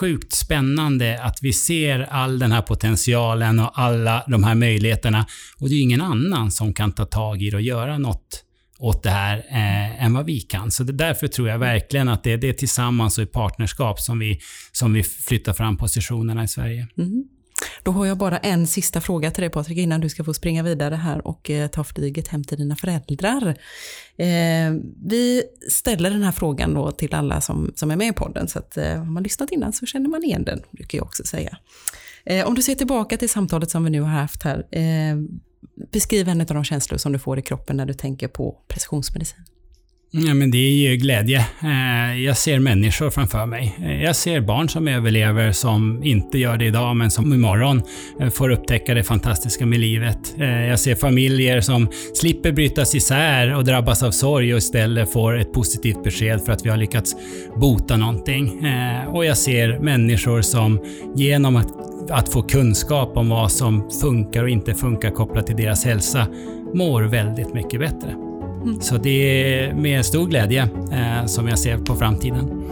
sjukt spännande att vi ser all den här potentialen och alla de här möjligheterna. Och det är ingen annan som kan ta tag i det och göra något åt det här eh, än vad vi kan. Så det, därför tror jag verkligen att det, är det tillsammans och i partnerskap som vi, som vi flyttar fram positionerna i Sverige. Mm. Då har jag bara en sista fråga till dig Patrik innan du ska få springa vidare här och eh, ta flyget hem till dina föräldrar. Eh, vi ställer den här frågan då till alla som, som är med i podden så att eh, har man lyssnat innan så känner man igen den, brukar jag också säga. Eh, om du ser tillbaka till samtalet som vi nu har haft här, eh, Beskriv en av de känslor som du får i kroppen när du tänker på precisionsmedicin. Ja, men det är ju glädje. Eh, jag ser människor framför mig. Eh, jag ser barn som överlever som inte gör det idag men som imorgon eh, får upptäcka det fantastiska med livet. Jag ser familjer som slipper brytas isär och drabbas av sorg och istället får ett positivt besked för att vi har lyckats bota någonting. Och jag ser människor som genom att att få kunskap om vad som funkar och inte funkar kopplat till deras hälsa mår väldigt mycket bättre. Mm. Så det är med stor glädje eh, som jag ser på framtiden.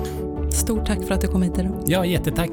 Stort tack för att du kom hit idag. Ja, jättetack.